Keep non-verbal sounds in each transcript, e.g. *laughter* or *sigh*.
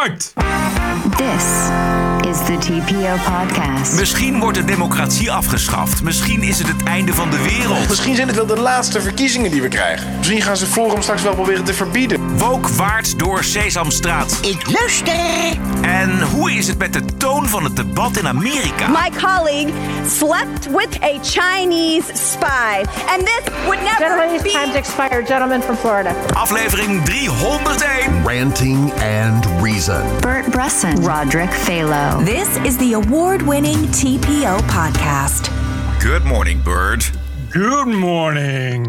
This is the TPO podcast. Misschien wordt de democratie afgeschaft. Misschien is het het einde van de wereld. Misschien zijn het wel de laatste verkiezingen die we krijgen. Misschien gaan ze Forum straks wel proberen te verbieden. Woke waart door Sesamstraat. Ik luister. En hoe is het met de toon van het debat in Amerika? My colleague slept with a Chinese spy. And this would never Gentlemen, be. time's expired. Gentleman from Florida. Aflevering 301. Ranting and Reason. Bert Bresson, Roderick Phalo. This is the award-winning TPO podcast. Good morning, Bird. Good morning.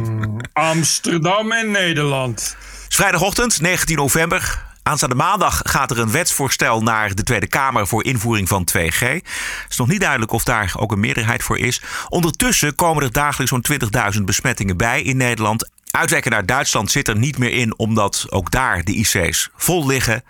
Amsterdam en Nederland. Het is vrijdagochtend, 19 november. Aanstaande maandag gaat er een wetsvoorstel naar de Tweede Kamer voor invoering van 2G. Het is nog niet duidelijk of daar ook een meerderheid voor is. Ondertussen komen er dagelijks zo'n 20.000 besmettingen bij in Nederland. Uitwijken naar Duitsland zit er niet meer in, omdat ook daar de IC's vol liggen.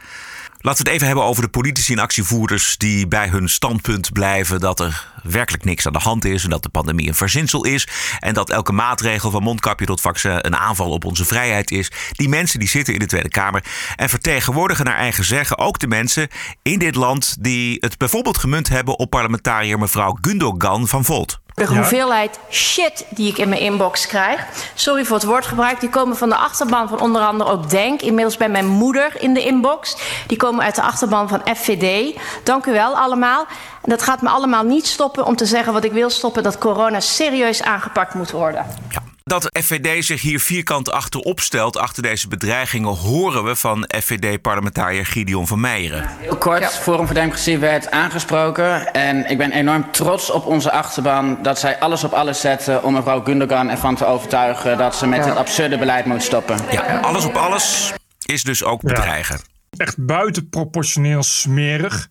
Laten we het even hebben over de politici en actievoerders die bij hun standpunt blijven dat er werkelijk niks aan de hand is en dat de pandemie een verzinsel is en dat elke maatregel van mondkapje tot vaccin een aanval op onze vrijheid is. Die mensen die zitten in de Tweede Kamer en vertegenwoordigen naar eigen zeggen ook de mensen in dit land die het bijvoorbeeld gemunt hebben op parlementariër mevrouw Gundogan van Volt. De hoeveelheid shit die ik in mijn inbox krijg. Sorry voor het woordgebruik. Die komen van de achterban van onder andere ook Denk. Inmiddels bij mijn moeder in de inbox. Die komen uit de achterban van FVD. Dank u wel allemaal. En dat gaat me allemaal niet stoppen om te zeggen wat ik wil stoppen. Dat corona serieus aangepakt moet worden. Ja. Dat FVD zich hier vierkant achterop stelt, achter deze bedreigingen, horen we van FVD-parlementariër Gideon van Meijeren. Heel kort, Forum voor Democratie werd aangesproken. En ik ben enorm trots op onze achterban dat zij alles op alles zetten om mevrouw Gundogan ervan te overtuigen dat ze met dit absurde beleid moet stoppen. Ja, alles op alles is dus ook bedreigen. Echt buitenproportioneel smerig.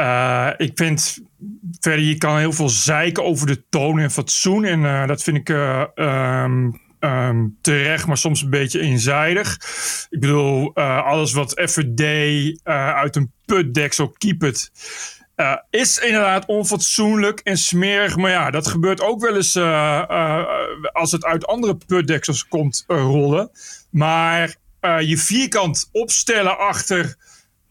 Uh, ik vind verder, je kan heel veel zeiken over de toon en fatsoen. En uh, dat vind ik um, um, terecht, maar soms een beetje eenzijdig. Ik bedoel, alles wat FVD uit een putdeksel kiepert. Uh, is inderdaad onfatsoenlijk en smerig. Maar ja, dat gebeurt ook wel eens als het uit andere putdeksels komt rollen. Maar je vierkant opstellen achter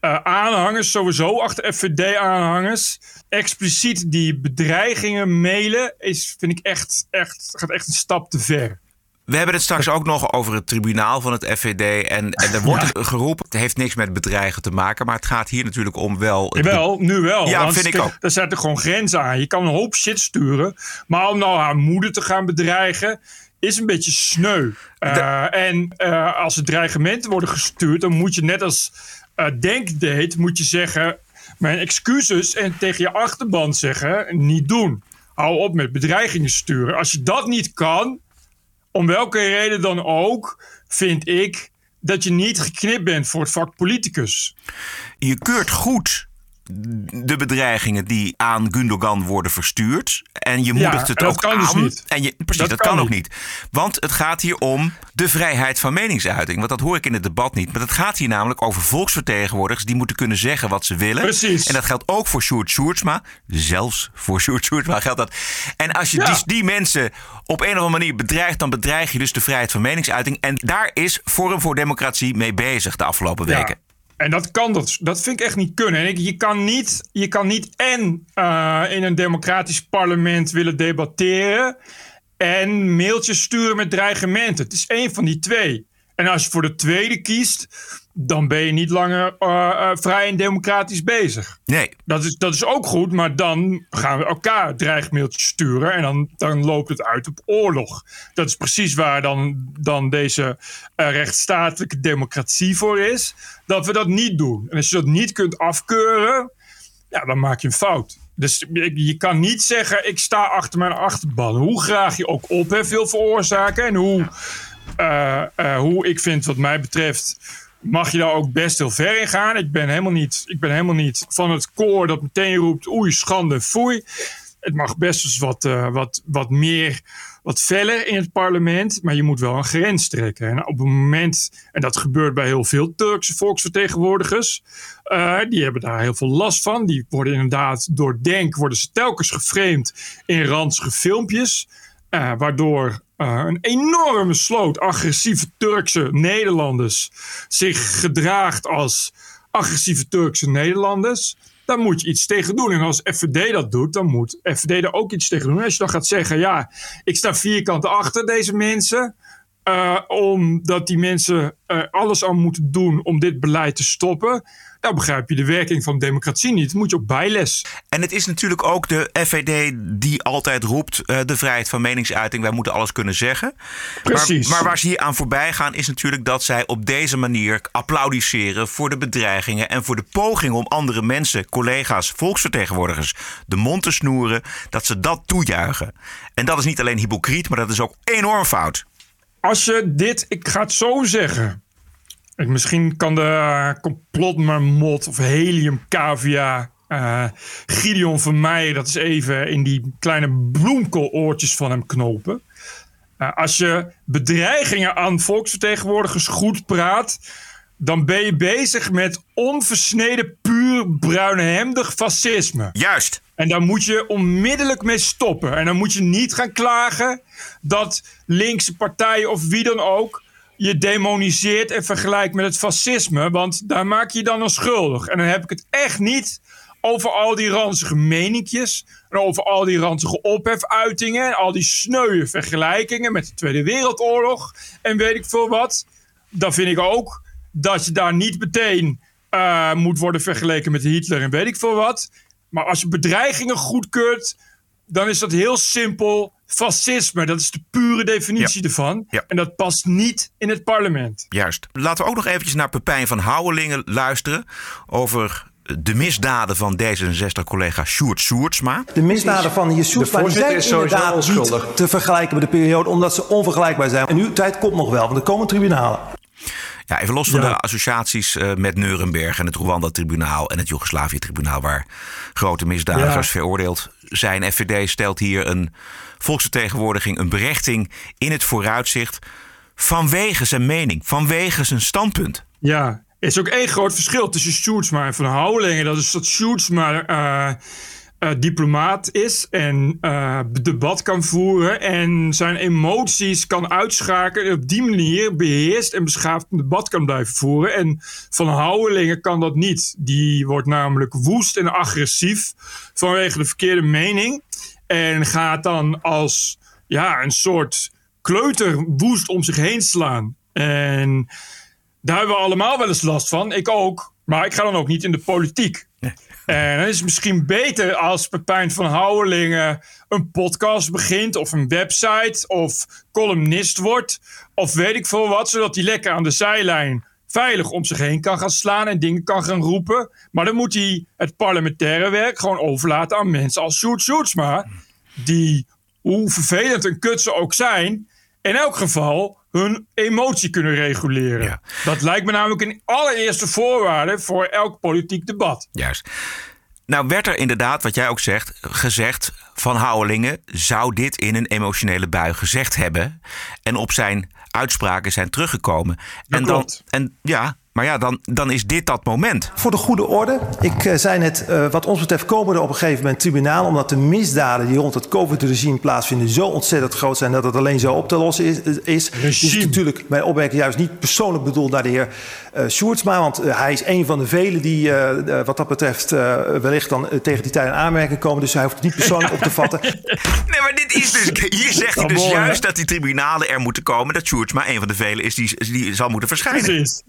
aanhangers, sowieso achter FVD-aanhangers. Expliciet die bedreigingen mailen, is, vind ik echt, echt, gaat echt een stap te ver. We hebben het straks ook nog over het tribunaal van het FVD. En, en er wordt ja. geroepen, het heeft niks met bedreigen te maken. Maar het gaat hier natuurlijk om wel... Jawel, nu wel. Ja, vind ik ook. Er zetten gewoon grenzen aan. Je kan een hoop shit sturen. Maar om nou haar moeder te gaan bedreigen is een beetje sneu. De... Uh, en uh, als er dreigementen worden gestuurd... dan moet je net als uh, Denk deed, moet je zeggen... mijn excuses en tegen je achterban zeggen... niet doen. Hou op met bedreigingen sturen. Als je dat niet kan om welke reden dan ook, vind ik dat je niet geknipt bent voor het vak politicus. Je keurt goed de bedreigingen die aan Gundogan worden verstuurd. En je moedigt ja, het dat ook kan aan. Dus niet. En je, precies, dat, dat kan, kan ook niet. Want het gaat hier om de vrijheid van meningsuiting. Want dat hoor ik in het debat niet. Maar het gaat hier namelijk over volksvertegenwoordigers die moeten kunnen zeggen wat ze willen. Precies. En dat geldt ook voor Sjoerd Sjoerdsma. Zelfs voor Sjoerd Sjoerdsma geldt dat. En als je Ja. die, die mensen op een of andere manier bedreigt, dan bedreig je dus de vrijheid van meningsuiting. En daar is Forum voor Democratie mee bezig de afgelopen Ja. En dat kan dat, dat vind ik echt niet kunnen. En ik, je, kan niet, je kan niet en eh, in een democratisch parlement willen debatteren en mailtjes sturen met dreigementen. Het is één van die twee. En als je voor de tweede kiest, dan ben je niet langer eh, eh, vrij en democratisch bezig. Nee. Dat is, dat is ook goed, maar dan gaan we elkaar dreigmailtjes sturen en dan, dan loopt het uit op oorlog. Dat is precies waar dan, dan deze eh, rechtsstatelijke democratie voor is, dat we dat niet doen. En als je dat niet kunt afkeuren, ja, dan maak je een fout. Dus je kan niet zeggen, ik sta achter mijn achterban. Hoe graag je ook ophef wil veroorzaken en hoe, hoe ik vind wat mij betreft mag je daar ook best heel ver in gaan. Ik ben helemaal niet, ik ben helemaal niet van het koor dat meteen roept oei, schande, foei. Het mag best eens wat, eh, wat, wat meer, wat feller in het parlement. Maar je moet wel een grens trekken. En op het moment, en dat gebeurt bij heel veel Turkse volksvertegenwoordigers. eh, die hebben daar heel veel last van. Die worden inderdaad door Denk, worden ze telkens geframed in ranzige filmpjes. eh, waardoor eh, een enorme sloot agressieve Turkse Nederlanders zich gedraagt als agressieve Turkse Nederlanders. Daar moet je iets tegen doen. En als FVD dat doet, dan moet FVD er ook iets tegen doen. Als je dan gaat zeggen, ja, ik sta vierkant achter deze mensen. Uh, omdat die mensen uh, alles aan moeten doen om dit beleid te stoppen. Nou begrijp je de werking van democratie niet. Moet je ook bijles. En het is natuurlijk ook de FVD die altijd roept... Uh, de vrijheid van meningsuiting, wij moeten alles kunnen zeggen. Precies. Maar, maar waar ze hier aan voorbij gaan is natuurlijk dat zij op deze manier applaudisseren... voor de bedreigingen en voor de poging om andere mensen, collega's, volksvertegenwoordigers... de mond te snoeren, dat ze dat toejuichen. En dat is niet alleen hypocriet, maar dat is ook enorm fout als je dit, ik ga het zo zeggen. Misschien kan de complotmarmot of helium cavia uh, Gideon van mij dat is even in die kleine bloemkooloortjes van hem knopen. Uh, als je bedreigingen aan volksvertegenwoordigers goed praat, dan ben je bezig met onversneden puur bruinhemdig fascisme. Juist. En daar moet je onmiddellijk mee stoppen. En dan moet je niet gaan klagen dat linkse partijen of wie dan ook je demoniseert en vergelijkt met het fascisme. Want daar maak je je dan schuldig. En dan heb ik het echt niet over al die ranzige meninkjes. En over al die ranzige ophefuitingen. En al die sneuwe vergelijkingen met de Tweede Wereldoorlog. En weet ik veel wat. Dan vind ik ook dat je daar niet meteen uh, moet worden vergeleken met Hitler en weet ik veel wat. Maar als je bedreigingen goedkeurt, dan is dat heel simpel fascisme. Dat is de pure definitie ja. ervan. Ja. En dat past niet in het parlement. Juist. Laten we ook nog eventjes naar Pepijn van Houwelingen luisteren over de misdaden van D66-collega Sjoerd Soertsma. De misdaden van hier Soertsma zijn inderdaad niet te vergelijken met de periode... omdat ze onvergelijkbaar zijn. En uw tijd komt nog wel, want er komen tribunalen. Ja, even los van ja. de associaties uh, met Nuremberg en het Rwanda-tribunaal en het Joegoslavië-tribunaal, waar grote misdadigers ja. veroordeeld zijn. FVD stelt hier een volksvertegenwoordiging, een berechting in het vooruitzicht vanwege zijn mening, vanwege zijn standpunt. Ja, er is ook één groot verschil tussen Sjoerdsma en Van Houwelingen. Dat is dat Sjoerdsma uh, uh, diplomaat is en uh, debat kan voeren en zijn emoties kan uitschakelen en op die manier beheerst en beschaafd een debat kan blijven voeren. En Van Houwelingen kan dat niet. Die wordt namelijk woest en agressief vanwege de verkeerde mening en gaat dan als ja, een soort kleuter woest om zich heen slaan. En daar hebben we allemaal wel eens last van. Ik ook. Maar ik ga dan ook niet in de politiek. En dan is misschien beter als Pepijn van Houwelingen een podcast begint, of een website, of columnist wordt, of weet ik veel wat, zodat hij lekker aan de zijlijn veilig om zich heen kan gaan slaan en dingen kan gaan roepen. Maar dan moet hij het parlementaire werk gewoon overlaten aan mensen als Sjoerd Sjoerdsma, die, hoe vervelend en kut ze ook zijn, in elk geval hun emotie kunnen reguleren. Ja. Dat lijkt me namelijk een allereerste voorwaarde voor elk politiek debat. Juist. Nou werd er inderdaad, wat jij ook zegt, gezegd van Houwelingen zou dit in een emotionele bui gezegd hebben en op zijn uitspraken zijn teruggekomen. Dat en dan, klopt. en ja, maar ja, dan, dan is dit dat moment. Voor de goede orde. Ik uh, zei net, uh, wat ons betreft komen er op een gegeven moment tribunaal... omdat de misdaden die rond het COVID-regime plaatsvinden... zo ontzettend groot zijn dat het alleen zo op te lossen is. is. Dit is natuurlijk mijn opmerking juist niet persoonlijk bedoeld naar de heer uh, Sjoerdsma... want hij is een van de velen die wat dat betreft wellicht dan tegen die tijd in aanmerking komen. Dus hij hoeft het niet persoonlijk op te vatten. *laughs* Nee, maar dit is dus, hier zegt hij dus mooi, juist hè? dat die tribunalen er moeten komen... dat Sjoerdsma een van de velen is die, die zal moeten verschijnen. Precies.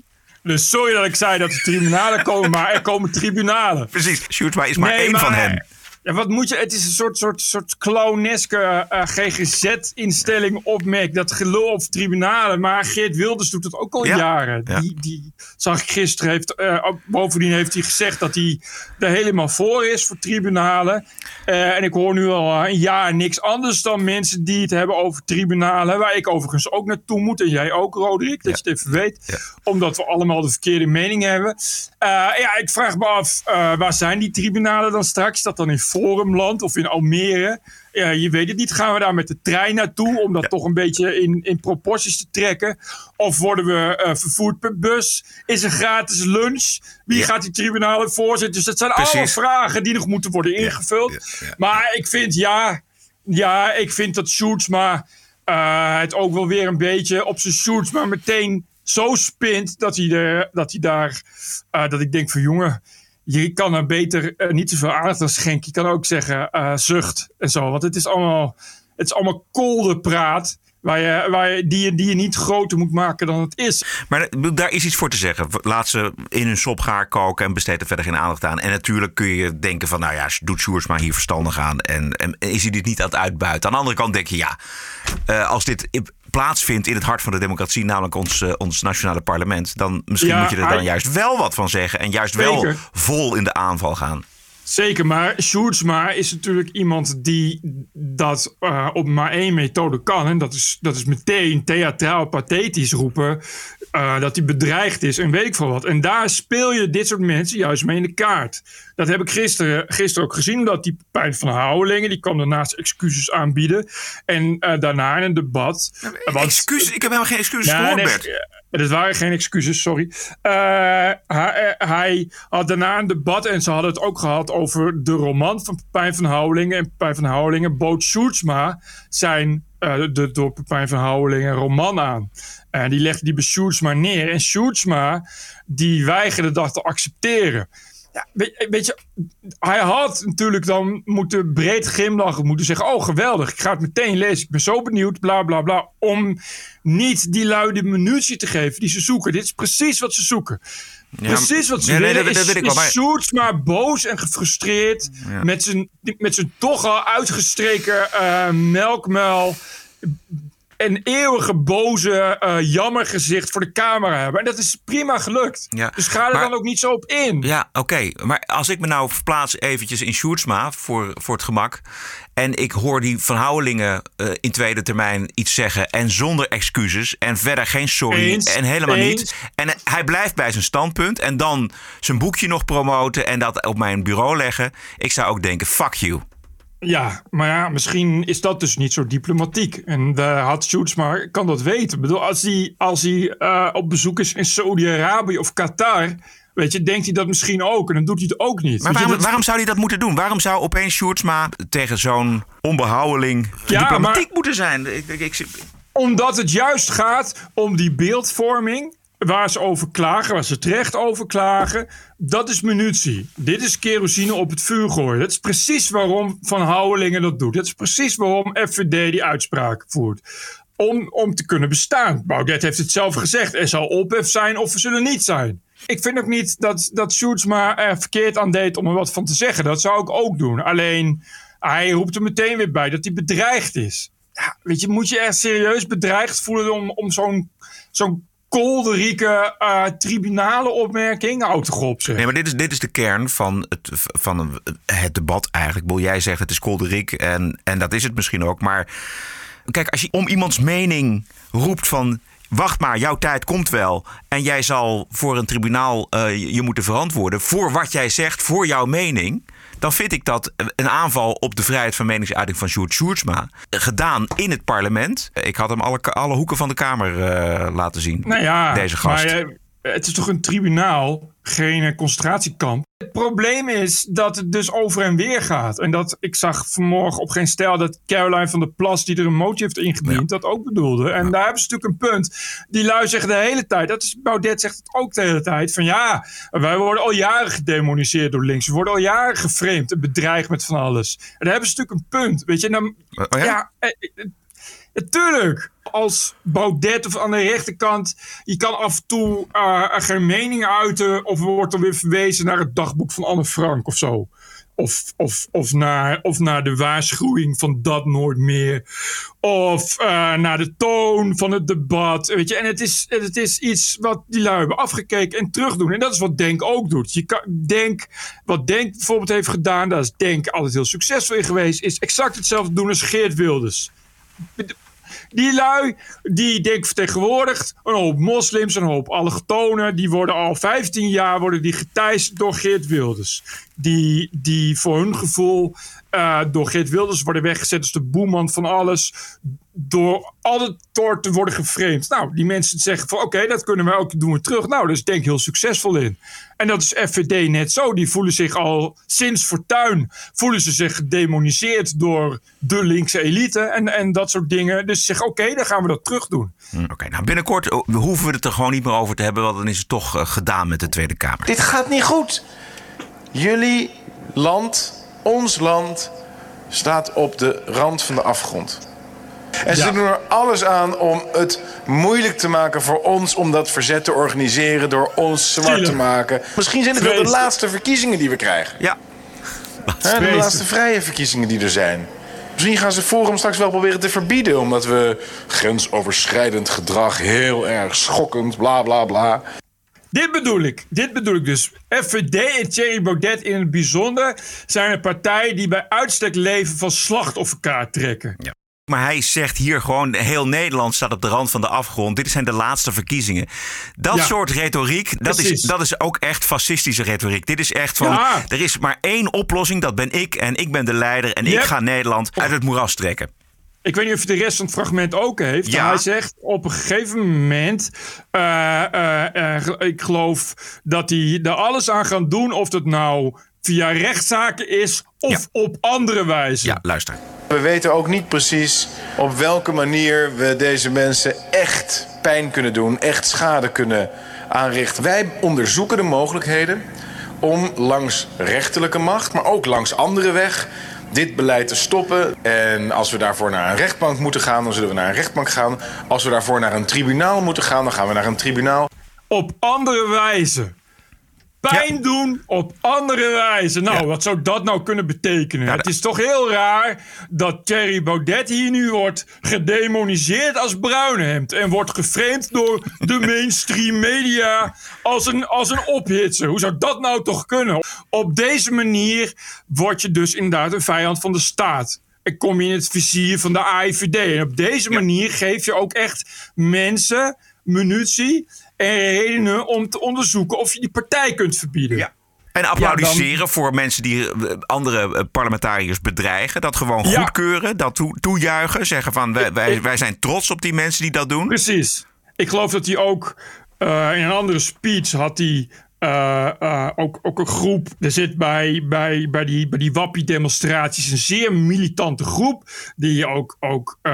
Dus sorry dat ik zei dat er tribunalen komen, *laughs* maar er komen tribunalen. Precies, Sjoerdsma is maar nee, één maar, van hen. Ja, wat moet je, het is een soort, soort, soort clowneske uh, GGZ-instelling opmerk. Dat gelul op tribunalen. Maar Geert Wilders doet het ook al ja. jaren. Ja. Die, die zag ik gisteren. Heeft, uh, bovendien heeft hij gezegd dat hij er helemaal voor is voor tribunalen. Uh, en ik hoor nu al een jaar niks anders dan mensen die het hebben over tribunalen. Waar ik overigens ook naartoe moet. En jij ook, Roderick. Dat je het even weet. Omdat we allemaal de verkeerde mening hebben. Ja, ik vraag me af, waar zijn die tribunalen dan straks? Dat dan in Forumland of in Almere? Ja, je weet het niet. Gaan we daar met de trein naartoe om dat ja. toch een beetje in, in proporties te trekken? Of worden we uh, vervoerd per bus? Is er gratis lunch? Wie ja. gaat die tribunalen voorzitten? Dus dat zijn Precies. allemaal vragen die nog moeten worden ingevuld. Maar ik vind ja, ja, ik vind dat Sjoerdsma uh, het ook wel weer een beetje op zijn Sjoerdsma meteen zo spint dat hij, er, dat, hij daar, uh, dat ik denk van jongen, je kan er beter uh, niet zoveel aandacht aan schenken. Je kan ook zeggen uh, zucht en zo, want het is allemaal, het is allemaal kolde praat. Waar je, waar je, die, je, die je niet groter moet maken dan het is. Maar daar is iets voor te zeggen. Laat ze in hun sop gaar koken en besteed er verder geen aandacht aan. En natuurlijk kun je denken van, nou ja, doet Sjoers maar hier verstandig aan. En, is hij dit niet aan het uitbuiten? Aan de andere kant denk je, ja, uh, als dit plaatsvindt in het hart van de democratie, namelijk ons, uh, ons nationale parlement, dan misschien ja, moet je er dan juist wel wat van zeggen. En juist wel vol in de aanval gaan. Zeker, maar Sjoerdsma is natuurlijk iemand die dat uh, op maar één methode kan. En dat is, dat is meteen theatraal pathetisch roepen uh, dat hij bedreigd is en weet ik veel wat. En daar speel je dit soort mensen juist mee in de kaart. Dat heb ik gisteren, gisteren ook gezien, dat die Pijn van Houwelingen, die kwam daarnaast excuses aanbieden. En uh, daarna in een debat... Ja, excuses? Ik heb helemaal geen excuses ja, gehoord, Bert. Nee, het waren geen excuses, sorry. Uh, hij, hij, had daarna een debat en ze hadden het ook gehad over de roman van Pijn van Houwelingen. En Pijn van Houwelingen bood Sjoerdsma zijn uh, de door Pepijn van Houwelingen roman aan. En die legde die bij Sjoerdsma neer. En Sjoerdsma die weigerde dat te accepteren. Ja, weet, je, hij had natuurlijk dan moeten breed glimlachen, moeten zeggen: Oh, geweldig, ik ga het meteen lezen. Ik ben zo benieuwd, bla bla bla. Om niet die luide munitie te geven die ze zoeken. Dit is precies wat ze zoeken. Ja, precies wat ze nee, willen. dat, dat is, ik wel, Sjoerdsma boos en gefrustreerd. Ja. Met, zijn, met zijn toch al uitgestreken uh, melkmuil een eeuwige boze uh, jammergezicht voor de camera hebben. En dat is prima gelukt. Ja, dus ga er maar- dan ook niet zo op in. Ja, oké. Maar als ik me nou verplaats eventjes in Sjoerdsma voor, voor het gemak. En ik hoor die Van Houwelingen eh, in tweede termijn iets zeggen. En zonder excuses. En verder geen sorry. Eens, en helemaal eens. niet. En hij blijft bij zijn standpunt. En dan zijn boekje nog promoten. En dat op mijn bureau leggen. Ik zou ook denken, fuck you. Ja, maar ja, misschien is dat dus niet zo diplomatiek. En de had Sjoerdsma kan dat weten. Ik bedoel, als hij, als hij uh, op bezoek is in Saudi-Arabië of Qatar... Weet je, denkt hij dat misschien ook. En dan doet hij het ook niet. Maar waarom, dat- waarom zou hij dat moeten doen? Waarom zou opeens Sjoerdsma tegen zo'n onbehouweling Ja, diplomatiek maar- moeten zijn? Ik, ik, ik, Omdat het juist gaat om die beeldvorming. Waar ze over klagen, waar ze terecht over klagen. Dat is munitie. Dit is kerosine op het vuur gooien. Dat is precies waarom Van Houwelingen dat doet. Dat is precies waarom FVD die uitspraak voert. Om, om te kunnen bestaan. Baudet heeft het zelf gezegd. Er zal ophef zijn of er zullen niet zijn. Ik vind ook niet dat, dat Sjoerdsma er verkeerd aan deed om er wat van te zeggen. Dat zou ik ook doen. Alleen, hij roept er meteen weer bij dat hij bedreigd is. Ja, weet je, moet je echt serieus bedreigd voelen om, om zo'n zo'n kolderieke uh, tribunale opmerking? Houd toch op. Nee, maar dit is, dit is de kern van het, van het debat eigenlijk. Bedoel, jij zegt het is kolderik en, en dat is het misschien ook. Maar kijk, als je om iemands mening roept van... Wacht maar, jouw tijd komt wel. En jij zal voor een tribunaal eh, je moeten verantwoorden... voor wat jij zegt, voor jouw mening... dan vind ik dat een aanval op de vrijheid van meningsuiting van Sjoerd Sjoerdsma... eh, gedaan in het parlement. Ik had hem alle, alle hoeken van de Kamer eh, laten zien, Nou ja, deze gast. Maar, eh, het is toch een tribunaal, geen eh, concentratiekamp. Het probleem is dat het dus over en weer gaat. En dat ik zag vanmorgen op geen stijl dat Caroline van der Plas, die er een motie heeft ingediend, dat ook bedoelde. En daar hebben ze natuurlijk een punt. Die lui zeggen de hele tijd, dat is, Baudet zegt het ook de hele tijd, van ja, wij worden al jaren gedemoniseerd door links. We worden al jaren geframed en bedreigd met van alles. En daar hebben ze natuurlijk een punt. Weet je, en dan, Oh ja? ja, eh, Natuurlijk. Als Baudet of aan de rechterkant. Je kan af en toe eh, geen mening uiten. Of er wordt dan weer verwezen naar het dagboek van Anne Frank of zo. Of, of, of, naar, of naar de waarschuwing van dat nooit meer. Of eh, naar de toon van het debat. Weet je? En het is, het is iets wat die lui hebben afgekeken en terugdoen. En dat is wat Denk ook doet. Je kan, Denk, wat Denk bijvoorbeeld heeft gedaan. Daar is Denk altijd heel succesvol in geweest. Is exact hetzelfde doen als Geert Wilders. Die lui, die denk vertegenwoordigt een hoop moslims, een hoop allochtonen. Die worden al 15 jaar worden die geteisterd door Geert Wilders. Die, die voor hun gevoel eh, door Geert Wilders worden weggezet als de boeman van alles. Door altijd door te worden geframed. Nou, die mensen zeggen van oké, dat kunnen we ook doen we terug. Nou, daar is denk ik heel succesvol in. En dat is FVD net zo. Die voelen zich al sinds Fortuin voelen ze zich gedemoniseerd door de linkse elite en, en dat soort dingen. Dus ze zeggen oké, dan gaan we dat terug doen. Hm, oké, nou binnenkort eh, hoeven we het er gewoon niet meer over te hebben, want dan is het toch eh, gedaan met de Tweede Kamer. Dit gaat niet goed. Jullie land, ons land, staat op de rand van de afgrond. En ze doen er alles aan om het moeilijk te maken voor ons om dat verzet te organiseren, door ons zwart te maken. Misschien zijn het wel de laatste verkiezingen die we krijgen. Ja. Hè, de laatste vrije verkiezingen die er zijn. Misschien gaan ze Forum straks wel proberen te verbieden, omdat we grensoverschrijdend gedrag heel erg schokkend, bla bla bla. Dit bedoel ik. Dit bedoel ik dus. FVD en Thierry Baudet in het bijzonder zijn een partij die bij uitstek leven van slachtofferkaart trekken. Ja. Maar hij zegt hier gewoon: heel Nederland staat op de rand van de afgrond. Dit zijn de laatste verkiezingen. Dat soort retoriek, dat is, dat is ook echt fascistische retoriek. Dit is echt van: er is maar één oplossing, dat ben ik. En ik ben de leider. En ik ga Nederland uit het moeras trekken. Ik weet niet of de rest van het fragment ook heeft. Ja. Hij zegt op een gegeven moment. Uh, uh, uh, ik geloof dat hij er alles aan gaat doen. Of dat nou via rechtszaken is of op andere wijze. Ja, luister. We weten ook niet precies op welke manier we deze mensen echt pijn kunnen doen, echt schade kunnen aanrichten. Wij onderzoeken de mogelijkheden om langs rechterlijke macht, maar ook langs andere weg dit beleid te stoppen. En als we daarvoor naar een rechtbank moeten gaan, dan zullen we naar een rechtbank gaan. Als we daarvoor naar een tribunaal moeten gaan, dan gaan we naar een tribunaal. Op andere wijze pijn doen op andere wijze. Nou, wat zou dat nou kunnen betekenen? het is toch heel raar dat Thierry Baudet hier nu wordt gedemoniseerd als bruinhemd. En wordt geframed door de *laughs* mainstream media als een, als een ophitser. Hoe zou dat nou toch kunnen? Op deze manier word je dus inderdaad een vijand van de staat. En kom je in het vizier van de AIVD. En op deze manier geef je ook echt mensen munitie en redenen om te onderzoeken of je die partij kunt verbieden. Ja. En applaudisseren voor mensen die eh, andere eh, parlementariërs bedreigen. Dat gewoon goedkeuren, dat toejuichen. Zeggen van wij, wij, wij, zijn trots op die mensen die dat doen. Precies. Ik geloof dat hij ook uh, in een andere speech had hij uh, uh, ook, ook een groep. Er zit bij, bij, bij die, bij die wappie-demonstraties een zeer militante groep. Die ook, ook uh,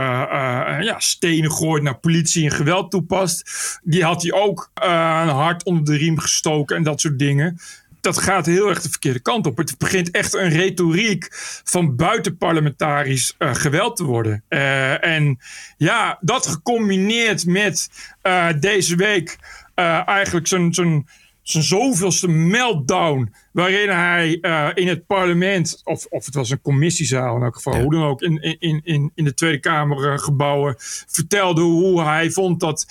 ja, stenen gooit naar politie en geweld toepast. Die had hij ook een hart onder de riem gestoken en dat soort dingen. Dat gaat heel erg de verkeerde kant op. Het begint echt een retoriek van buitenparlementarisch geweld te worden. en ja, dat gecombineerd met deze week eigenlijk zo'n. zo'n zijn zoveelste meltdown. Waarin hij uh, in het parlement, of, of het was een commissiezaal in elk geval, hoe dan ook, in, in, in, in de Tweede Kamergebouwen, vertelde hoe hij vond dat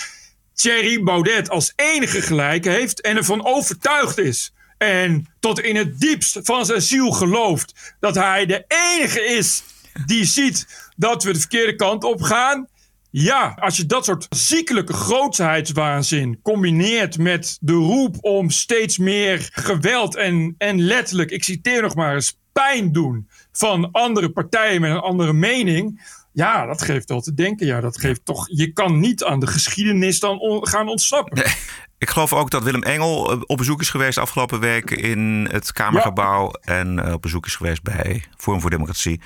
Thierry Baudet als enige gelijk heeft en ervan overtuigd is. En tot in het diepst van zijn ziel gelooft dat hij de enige is die ziet dat we de verkeerde kant op gaan. Ja, als je dat soort ziekelijke grootheidswaanzin combineert met de roep om steeds meer geweld en, en letterlijk, ik citeer nog maar eens, pijn doen van andere partijen met een andere mening. Ja, dat geeft wel te denken. Ja, dat geeft toch. Je kan niet aan de geschiedenis dan gaan ontsnappen. Ik geloof ook dat Willem Engel eh, op bezoek is geweest afgelopen week in het Kamergebouw. En eh, op bezoek is geweest bij Forum voor Democratie.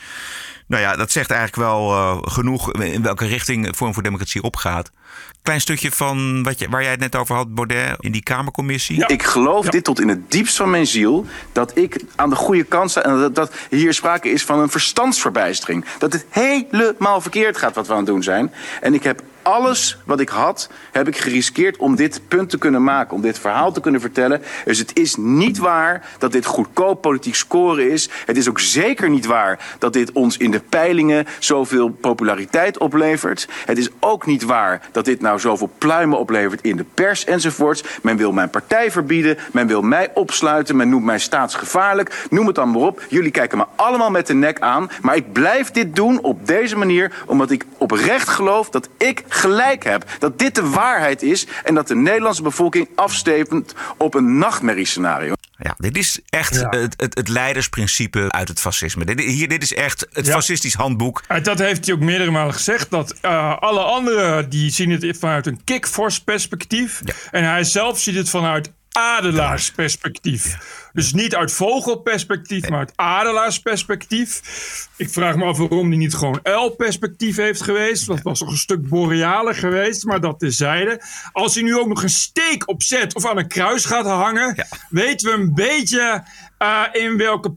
Nou ja, dat zegt eigenlijk wel uh, genoeg in welke richting Forum voor Democratie opgaat. Klein stukje van wat je, waar jij het net over had, Baudet, in die Kamercommissie. Ik geloof dit tot in het diepst van mijn ziel. Dat ik aan de goede kant sta. En dat, dat hier sprake is van een verstandsverbijstering. Dat het helemaal verkeerd gaat wat we aan het doen zijn. En ik heb alles wat ik had, heb ik geriskeerd om dit punt te kunnen maken. Om dit verhaal te kunnen vertellen. Dus het is niet waar dat dit goedkoop politiek scoren is. Het is ook zeker niet waar dat dit ons in de peilingen zoveel populariteit oplevert. Het is ook niet waar dat dit nou zoveel pluimen oplevert in de pers enzovoorts. Men wil mijn partij verbieden. Men wil mij opsluiten. Men noemt mij staatsgevaarlijk. Noem het dan maar op. Jullie kijken me allemaal met de nek aan. Maar ik blijf dit doen op deze manier omdat ik oprecht geloof dat ik gelijk heb. Dat dit de waarheid is en dat de Nederlandse bevolking afstevend op een nachtmerriescenario. Ja, dit is echt het, het, het, leidersprincipe uit het fascisme. Dit, hier, dit is echt het fascistisch handboek. Dat heeft hij ook meerdere malen gezegd. Dat uh, alle anderen die zien het vanuit een kickforce perspectief. En hij zelf ziet het vanuit adelaarsperspectief. Dus niet uit vogelperspectief, maar uit adelaarsperspectief. Ik vraag me af waarom hij niet gewoon uilperspectief heeft geweest. Dat was toch een stuk borealer geweest, maar dat tezijde. Als hij nu ook nog een steek opzet of aan een kruis gaat hangen, weten we een beetje uh, in welke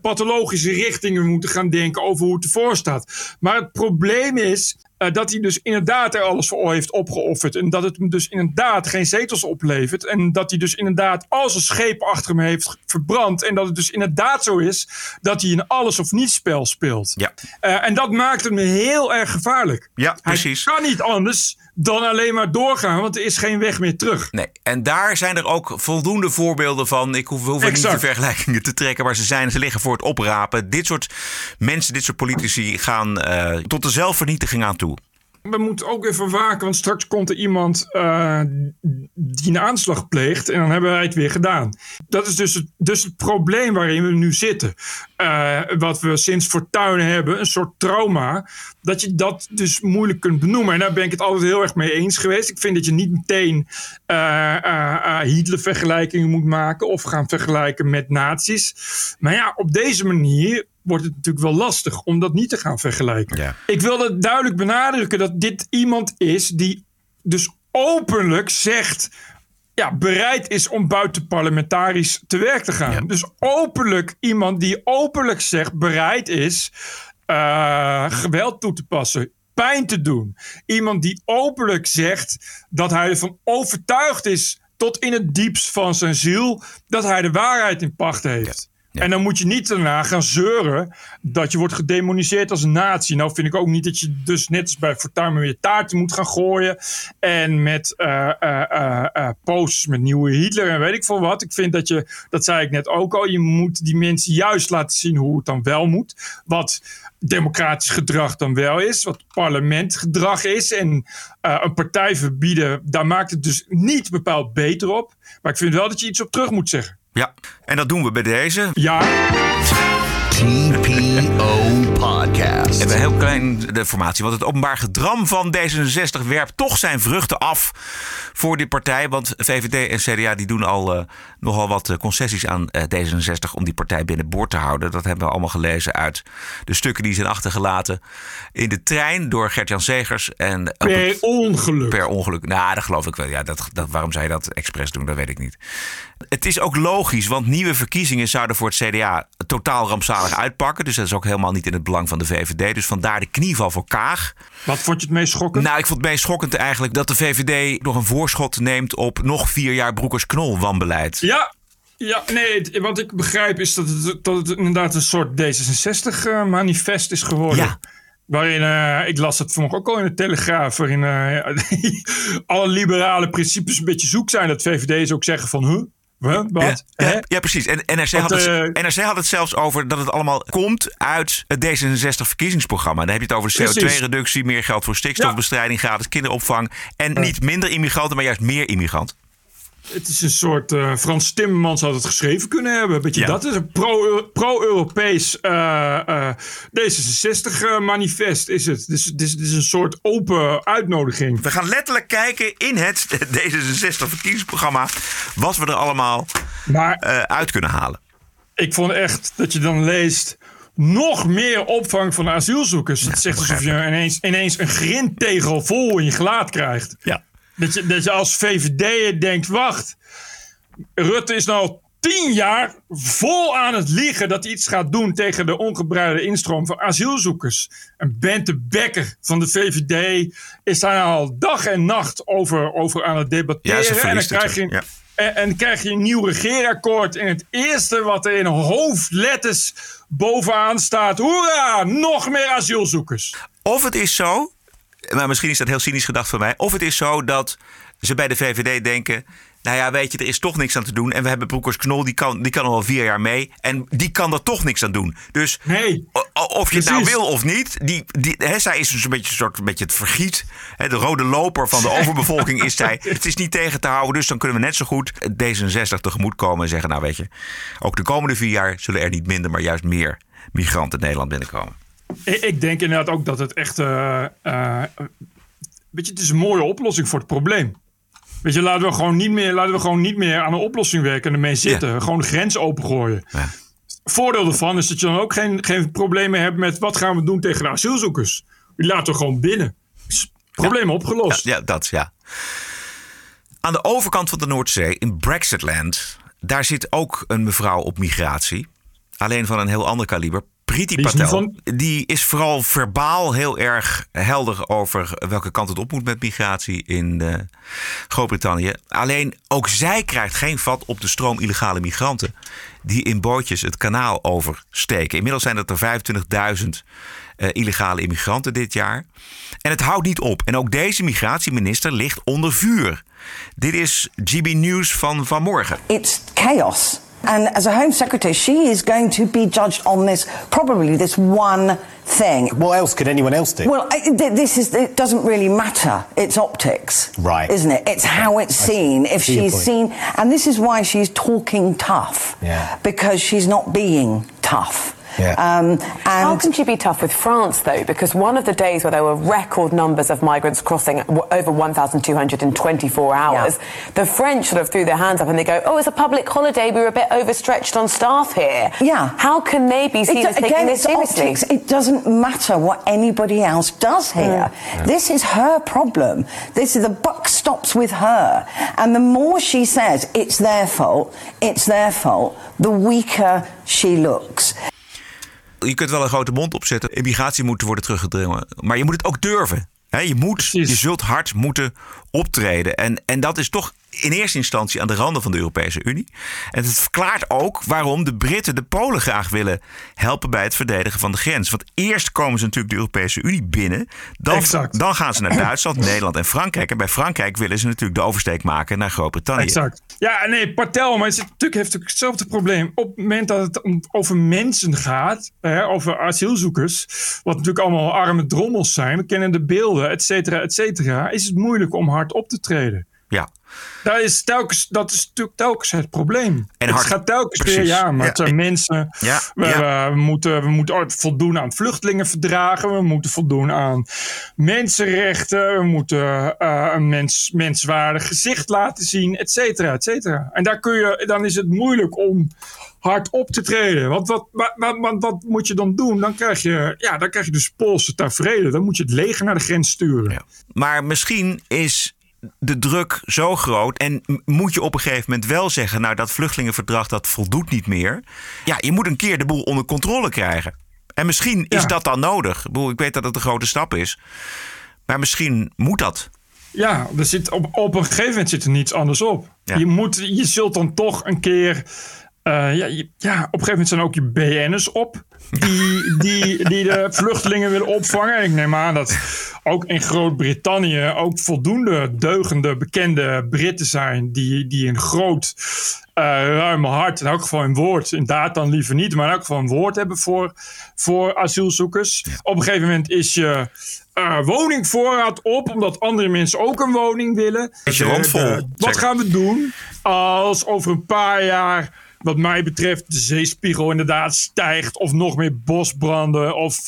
pathologische richting we moeten gaan denken over hoe het ervoor staat. Maar het probleem is uh, dat hij dus inderdaad er alles voor heeft opgeofferd. En dat het hem dus inderdaad geen zetels oplevert. En dat hij dus inderdaad als een scheep achter hem heeft verbrand. En dat het dus inderdaad zo is dat hij een alles of niets spel speelt. Ja. Uh, en dat maakt hem heel erg gevaarlijk. Ja, precies. Hij kan niet anders dan alleen maar doorgaan, want er is geen weg meer terug. Nee, en daar zijn er ook voldoende voorbeelden van. Ik hoef, hoef niet de vergelijkingen te trekken, maar ze, zijn, ze liggen voor het oprapen. Dit soort mensen, dit soort politici gaan uh, tot de zelfvernietiging aan toe. We moeten ook even waken, want straks komt er iemand uh, die een aanslag pleegt en dan hebben wij het weer gedaan. Dat is dus het, dus het probleem waarin we nu zitten. Uh, wat we sinds Fortuyn hebben, een soort trauma, dat je dat dus moeilijk kunt benoemen. En daar ben ik het altijd heel erg mee eens geweest. Ik vind dat je niet meteen uh, Hitler-vergelijkingen moet maken of gaan vergelijken met nazi's. Maar ja, op deze manier wordt het natuurlijk wel lastig om dat niet te gaan vergelijken. Ja. Ik wilde duidelijk benadrukken dat dit iemand is die dus openlijk zegt. Ja, bereid is om buiten parlementarisch te werk te gaan. Ja. Dus openlijk iemand die openlijk zegt bereid is uh, geweld toe te passen, pijn te doen. Iemand die openlijk zegt dat hij ervan overtuigd is tot in het diepst van zijn ziel dat hij de waarheid in pacht heeft. En dan moet je niet daarna gaan zeuren dat je wordt gedemoniseerd als een nazi. Nou vind ik ook niet dat je dus net als bij Fortuyn weer taarten moet gaan gooien. En met uh, posts met nieuwe Hitler en weet ik veel wat. Ik vind dat je, dat zei ik net ook al, je moet die mensen juist laten zien hoe het dan wel moet. Wat democratisch gedrag dan wel is. Wat parlementgedrag is. En een partij verbieden, daar maakt het dus niet bepaald beter op. Maar ik vind wel dat je iets op terug moet zeggen. Ja, en dat doen we bij deze. Ja. TPO Podcast. Even heel klein de formatie. Want het openbaar gedram van D66 werpt toch zijn vruchten af voor die partij. Want VVD en CDA die doen al uh, nogal wat concessies aan uh, D66 om die partij binnenboord te houden. Dat hebben we allemaal gelezen uit de stukken die zijn achtergelaten in de trein door Gert-Jan Segers. En per het, ongeluk. Per ongeluk. Nou, dat geloof ik wel. Ja, dat, dat, waarom zou je dat expres doen? Dat weet ik niet. Het is ook logisch, want nieuwe verkiezingen zouden voor het CDA totaal rampzalig uitpakken. Dus dat is ook helemaal niet in het belang van de VVD. Dus vandaar de knieval voor Kaag. Wat vond je het meest schokkend? Nou, ik vond het meest schokkend eigenlijk dat de VVD nog een voorschot neemt op nog vier jaar Broekers-Knol wanbeleid. Ja, ja, nee, wat ik begrijp is dat het, dat het inderdaad een soort D66-manifest is geworden. Ja. Waarin, uh, ik las het vanochtend ook al in de Telegraaf, waarin uh, *laughs* alle liberale principes een beetje zoek zijn. Dat VVD's ook zeggen van, huh? Wat? Ja, ja, ja, precies. En NRC, had het, uh, NRC had het zelfs over dat het allemaal komt uit het D66-verkiezingsprogramma. Dan heb je het over CO2-reductie, meer geld voor stikstofbestrijding, gratis kinderopvang. En niet minder immigranten, maar juist meer immigranten. Het is een soort. Uh, Frans Timmermans had het geschreven kunnen hebben. Weet je, Ja. Dat is een pro- pro-Europees eh, eh, D66-manifest. Is het. Dus het is, een soort open uitnodiging. We gaan letterlijk kijken in het D66-verkiezingsprogramma wat we er allemaal Maar eh, uit kunnen halen. ik vond echt dat je dan leest. Nog meer opvang van asielzoekers. het zegt alsof je ineens, ineens een grindtegel vol in je gelaat krijgt. Ja. Dat je, als VVD'er denkt, wacht, Rutte is nou al tien jaar vol aan het liegen dat hij iets gaat doen tegen de ongebruide instroom van asielzoekers. En Bente Bekker van de VVD is daar nou al dag en nacht over, over aan het debatteren. Ja, en dan krijg je, ja. en, krijg je een nieuw regeerakkoord. En het eerste wat er in hoofdletters bovenaan staat, hoera, nog meer asielzoekers. Of het is zo, maar misschien is dat heel cynisch gedacht van mij. Of het is zo dat ze bij de VVD denken. nou ja, weet je, er is toch niks aan te doen. En we hebben Broekers Knol, die kan, die kan al vier jaar mee. En die kan er toch niks aan doen. Dus nee, of je het nou wil of niet, die, die, hè, zij is dus een beetje, een soort, een beetje het vergiet. Hè, de rode loper van de *laughs* overbevolking is zij. Het is niet tegen te houden, dus dan kunnen we net zo goed D66 tegemoetkomen en zeggen, nou weet je, ook de komende vier jaar zullen er niet minder, maar juist meer migranten in Nederland binnenkomen. Ik, ik denk inderdaad ook dat het echt. eh, eh, weet je, het is een mooie oplossing voor het probleem. Weet je, laten we gewoon niet meer, laten we gewoon niet meer aan een oplossing werken en ermee zitten. Gewoon de grens opengooien. Voordeel ervan is dat je dan ook geen, geen problemen hebt met wat gaan we doen tegen de asielzoekers. Die laten we gewoon binnen. Probleem opgelost. Ja, ja, dat ja. Aan de overkant van de Noordzee, in Brexitland, daar zit ook een mevrouw op migratie. Alleen van een heel ander kaliber. Priti Die is niet Patel. van- Die is vooral verbaal heel erg helder over welke kant het op moet met migratie in eh, Groot-Brittannië. Alleen ook zij krijgt geen vat op de stroom illegale migranten die in bootjes het kanaal oversteken. Inmiddels zijn het er 25.000 eh, illegale immigranten dit jaar. En het houdt niet op. En ook deze migratieminister ligt onder vuur. Dit is GB News van vanmorgen. It's chaos. And as a Home Secretary, she is going to be judged on this, probably this one thing. What else could anyone else do? Well, I, this is, it doesn't really matter. It's optics. Right. Isn't it? It's how it's seen. If she's seen, and this is why she's talking tough. Yeah. Because she's not being tough. Yeah. Um, How can she be tough with France, though? Because one of the days where there were record numbers of migrants crossing over 1,200 in 24 hours, the French sort of threw their hands up and they go, "Oh, it's a public holiday. We were a bit overstretched on staff here." Yeah. How can they be seen It- as taking again, this it's seriously? optics. It doesn't matter what anybody else does here. This is her problem. This is the buck stops with her. And the more she says it's their fault, it's their fault, the weaker she looks. Je kunt wel een grote mond opzetten. Immigratie moet worden teruggedrongen. Maar je moet het ook durven. Je, moet, je zult hard moeten optreden. En, en dat is toch in eerste instantie aan de randen van de Europese Unie. En het verklaart ook waarom de Britten de Polen graag willen helpen bij het verdedigen van de grens. Want eerst komen ze natuurlijk de Europese Unie binnen. Dan, dan gaan ze naar Duitsland, Nederland en Frankrijk. En bij Frankrijk willen ze natuurlijk de oversteek maken naar Groot-Brittannië. Exact. Ja, nee, Patel, maar het natuurlijk, heeft natuurlijk hetzelfde probleem. Op het moment dat het om, over mensen gaat, hè, over asielzoekers, wat natuurlijk allemaal arme drommels zijn, we kennen de beelden, et cetera, et cetera, is het moeilijk om hard op te treden. Ja. Dat is, telkens, dat is natuurlijk telkens het probleem. En het gaat telkens weer, ja, maar Ja, zijn mensen. Ja, we, ja. we moeten, we moeten voldoen aan vluchtelingenverdragen. We moeten voldoen aan mensenrechten. We moeten eh, een mens, menswaardig gezicht laten zien, et cetera, et cetera. En daar kun je, dan is het moeilijk om hard op te treden. Want wat, wat, wat, wat, wat moet je dan doen? Dan krijg je, ja, dan krijg je dus Poolse tafereelen. Dan moet je het leger naar de grens sturen. Maar misschien is de druk zo groot en moet je op een gegeven moment wel zeggen... nou, dat vluchtelingenverdrag dat voldoet niet meer. Ja, je moet een keer de boel onder controle krijgen. En misschien is dat dan nodig. Ik, weet dat het een grote stap is. Maar misschien moet dat. Ja, er zit op, op een gegeven moment zit er niets anders op. Ja. Je, moet, je zult dan toch een keer. Eh, ja, je- ja, op een gegeven moment zijn ook je BN'ers op. Die, die, die de *laughs* vluchtelingen willen opvangen. En ik neem aan dat ook in Groot-Brittannië ook voldoende deugende, bekende Britten zijn. Die, die een groot, eh ruime hart, in elk geval een woord, in daad dan liever niet, maar in elk geval een woord hebben voor, voor asielzoekers. Op een gegeven moment is je eh, woningvoorraad op, omdat andere mensen ook een woning willen. Is je De- rond vol, de- wat gaan we doen als over een paar jaar, wat mij betreft, de zeespiegel inderdaad stijgt, of nog meer bosbranden, of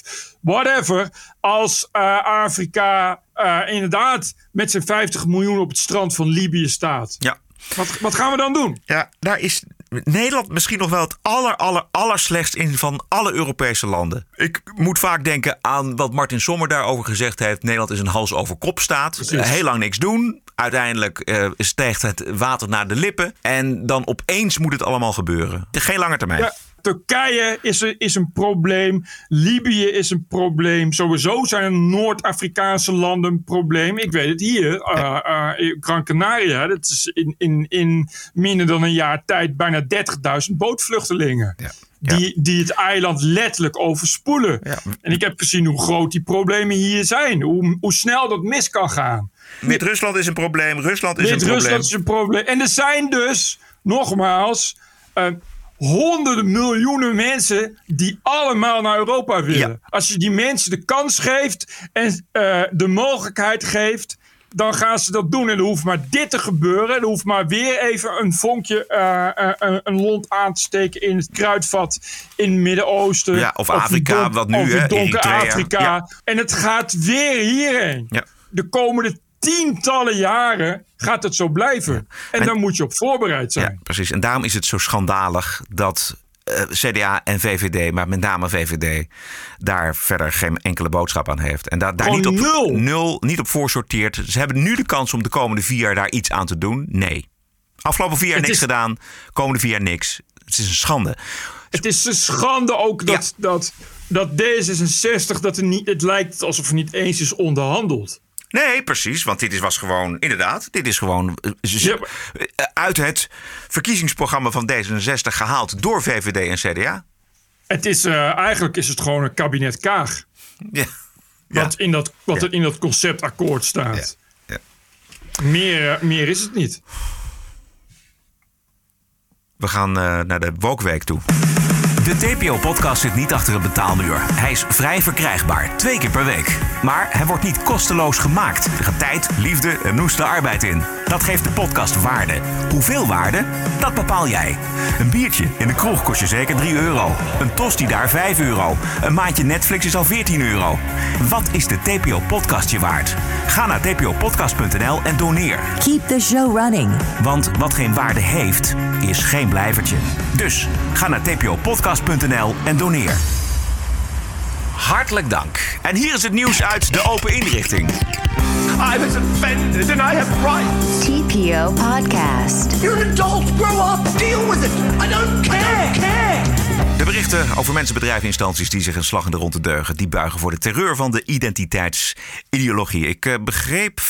whatever. Als eh, Afrika eh, inderdaad met zijn 50 miljoen op het strand van Libië staat. Ja. Wat, wat gaan we dan doen? Ja, daar is Nederland misschien nog wel het aller, aller, aller slechtst in van alle Europese landen. Ik moet vaak denken aan wat Martin Sommer daarover gezegd heeft. Nederland is een hals over kop staat. Eh, heel lang niks doen. Uiteindelijk eh, stijgt het water naar de lippen. En dan opeens moet het allemaal gebeuren. Geen lange termijn. Ja, Turkije is, een- is een probleem. Libië is een probleem. Sowieso zijn Noord-Afrikaanse landen een probleem. Ik weet het hier. eh, eh, Gran Canaria. Dat is in, in, in minder dan een jaar tijd bijna 30.000 bootvluchtelingen. die, die het eiland letterlijk overspoelen. En ik heb gezien hoe groot die problemen hier zijn. Hoe, hoe snel dat mis kan gaan. Wit-Rusland is een probleem. Rusland is een Wit-Rusland probleem. is een probleem. En er zijn dus, nogmaals, eh, honderden miljoenen mensen die allemaal naar Europa willen. Als je die mensen de kans geeft en eh, de mogelijkheid geeft, dan gaan ze dat doen. En er hoeft maar dit te gebeuren. Er hoeft maar weer even een vonkje, eh, eh, een, lont aan te steken in het kruidvat in het Midden-Oosten. Ja, of Afrika, wat nu, hè, donker. Afrika. Ja. En het gaat weer hierheen. Ja. De komende tientallen jaren gaat het zo blijven. En, En- daar moet je op voorbereid zijn. Ja, precies. En daarom is het zo schandalig dat eh, CDA en VVD, maar met name VVD, daar verder geen enkele boodschap aan heeft. En daar, daar niet op nul. nul, niet op voorsorteert. Ze hebben nu de kans om de komende vier jaar daar iets aan te doen. Nee. Afgelopen vier jaar Het niks is- gedaan, komende vier jaar niks. Het is een schande. Het is een schande ook dat, dat, dat D66, dat er niet, het lijkt alsof er niet eens is onderhandeld. Nee, precies. Want dit is, was gewoon, inderdaad, dit is gewoon eh, eh, uit het verkiezingsprogramma van D66 gehaald door VVD en CDA. Het is, eh, eigenlijk is het gewoon een kabinet Kaag. Ja. Wat, in, dat, wat Ja. in dat conceptakkoord staat. Ja. Meer, meer is het niet. We gaan naar de Wokweek toe. De TPO-podcast zit niet achter een betaalmuur. Hij is vrij verkrijgbaar, twee keer per week. Maar hij wordt niet kosteloos gemaakt. Er gaat tijd, liefde en noeste arbeid in. Dat geeft de podcast waarde. Hoeveel waarde? Dat bepaal jij. Een biertje in de kroeg kost je zeker 3 euro. Een tosti daar 5 euro. Een maandje Netflix is al 14 euro. Wat is de TPO-podcast je waard? Ga naar tpopodcast.nl en doneer. Keep the show running. Want wat geen waarde heeft, is geen blijvertje. Dus ga naar tpopodcast.nl en doneer. Hartelijk dank. En hier is het nieuws uit de open inrichting. I was offended and I have rights. TPO Podcast. You're an adult. Grow up. Deal with it. I don't care. care. De berichten over mensen, bedrijven, instanties die zich een slag in de ronde deugen, die buigen voor de terreur van de identiteitsideologie. Ik eh, begreep